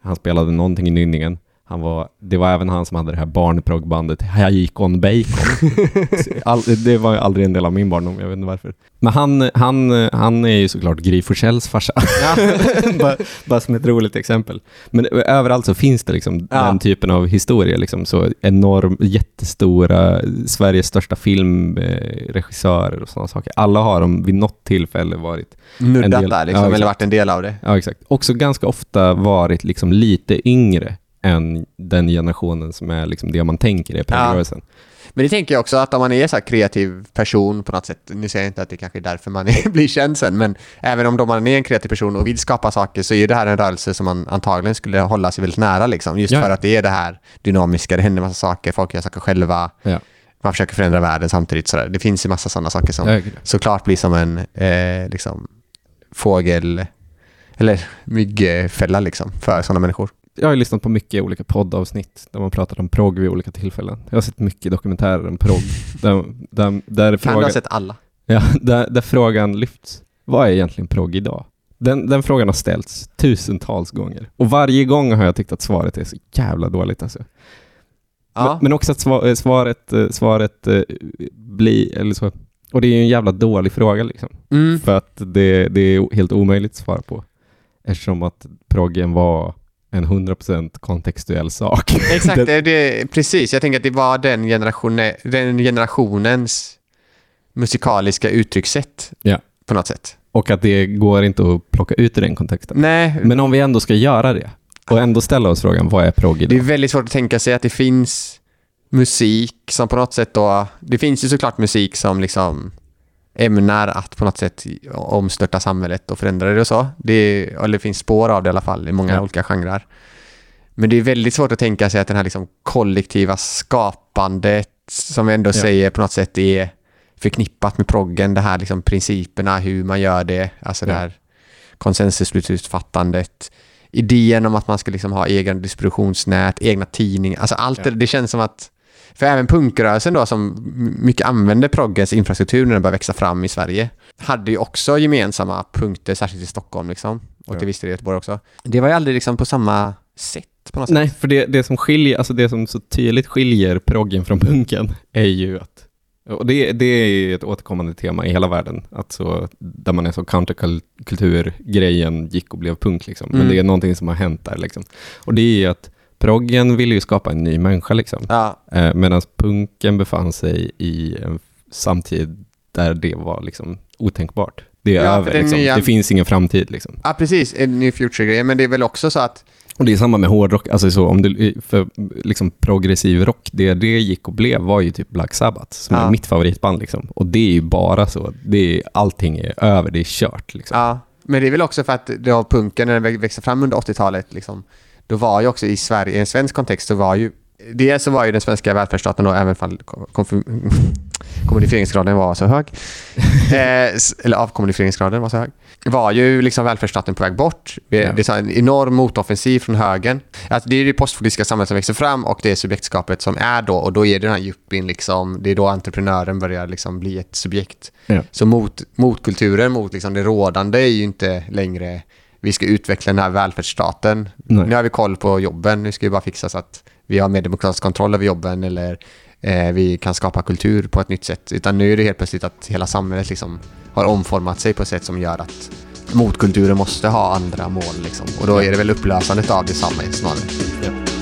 han spelade någonting i Nynningen, Han var, det var även han som hade det här barnproggbandet Haikon Bacon. <laughs> All, det var aldrig en del av min barndom, jag vet inte varför. Men han, han, han är ju såklart Gry Forssells farsa. <laughs> bara, bara som ett roligt exempel. Men överallt så finns det liksom Ja. den typen av historia. Liksom, så enorm, jättestora, Sveriges största filmregissörer och sådana saker. Alla har de vid något tillfälle varit Nuddat där liksom, ja, eller varit en del av det. Ja, exakt. Också ganska ofta varit liksom lite yngre än den generationen som är liksom det man tänker är proggrörelsen. Men det tänker jag också att om man är så kreativ person på något sätt, nu säger jag inte att det kanske är därför man är, <laughs> blir känd sen, men även om man är en kreativ person och vill skapa saker så är det här en rörelse som man antagligen skulle hålla sig väldigt nära liksom. Just Ja. för att det är det här dynamiska, det händer massa saker, folk gör saker själva, Ja. man försöker förändra världen samtidigt. Så där. Det finns ju massa sådana saker som Ja, såklart blir som en eh, liksom, fågel eller myggfälla liksom, för sådana människor. Jag har lyssnat på mycket olika poddavsnitt där man pratar om progg vid olika tillfällen. Jag har sett mycket dokumentärer om progg. <laughs> där, där, där, Kan du frågan, ha sett alla? ja, där, där frågan lyfts. Vad är egentligen progg idag? Den, den frågan har ställts tusentals gånger. Och varje gång har jag tyckt att svaret är så jävla dåligt alltså. Ja. Men, men också att sva- eh, svaret, eh, svaret eh, blir, eller så, och det är ju en jävla dålig fråga liksom. Mm. För att det, det är helt omöjligt att svara på. Eftersom att proggen var en 100% kontextuell sak. <laughs> Exakt, Det- det, precis. Jag tänker att det var den, generation, den generationens musikaliska uttryckssätt Ja. på något sätt. Och att det går inte att plocka ut i den kontexten. Nej, Men om vi ändå ska göra det och ändå ställa oss frågan, vad är progg det är idag? väldigt svårt att tänka sig att det finns musik som på något sätt då... Det finns ju såklart musik som liksom ämnar att på något sätt omstörta samhället och förändra det och så. Det, är, eller det finns spår av det i alla fall i många Ja. olika genrer. Men det är väldigt svårt att tänka sig att den här liksom kollektiva skapandet som vi ändå Ja. säger på något sätt är förknippat med proggen, det här liksom principerna, hur man gör det, alltså det Ja. här konsensusbeslutsfattandet, idén om att man ska liksom ha egen distributionsnät, egna tidningar, alltså allt Ja. det, det känns som att för även punkrörelsen då som mycket använde proggens infrastruktur när den började växa fram i Sverige hade ju också gemensamma punkter, särskilt i Stockholm liksom. Och Ja. till viss del i Göteborg också. Det var ju aldrig liksom på samma sätt på något sätt. Nej, för det, det som skiljer, alltså det som så tydligt skiljer proggen från punken är ju att och det, det är ju ett återkommande tema i hela världen, att så, där man är så counterkultur-grejen gick och blev punk liksom. Men Mm. det är någonting som har hänt där liksom. Och det är ju att proggen ville ju skapa en ny människa liksom. Ja, Eh, Medan punken befann sig i en samtid där det var liksom otänkbart. Det är Ja, över den liksom. nya- Det finns ingen framtid liksom. ja precis. En ny future-grej. Men det är väl också så att Och det är samma med hårdrock, alltså så om du, för liksom progressiv rock, det det gick och blev var ju typ Black Sabbath, som Ja. är mitt favoritband liksom. Och det är ju bara så, det är, allting är över, det är kört liksom. Ja, men det är väl också för att då punken, när den vä- växte fram under 80-talet, liksom, då var ju också i Sverige, i en svensk kontext, så var ju Dels så var ju den svenska välfärdsstaten då, även om kommunifieringsgraden <laughs> var så hög, <laughs> eh, eller avkommunifieringsgraden var så hög, var ju liksom välfärdsstaten på väg bort. Det är en enorm motoffensiv från högern. Alltså det är det postpolitiska samhället som växer fram och det är subjektskapet som är då, och då är det den här yuppien, liksom, det är då entreprenören börjar liksom bli ett subjekt. Ja. Så mot, motkulturen mot liksom det rådande är ju inte längre vi ska utveckla den här välfärdsstaten. Nej. Nu har vi koll på jobben, nu ska vi bara fixa så att vi har mer demokratisk kontroll över jobben eller eh, vi kan skapa kultur på ett nytt sätt. Utan nu är det helt plötsligt att hela samhället liksom har omformat sig på ett sätt som gör att motkulturen måste ha andra mål. Liksom. Och då är det väl upplösandet av detsamma snarare. Ja.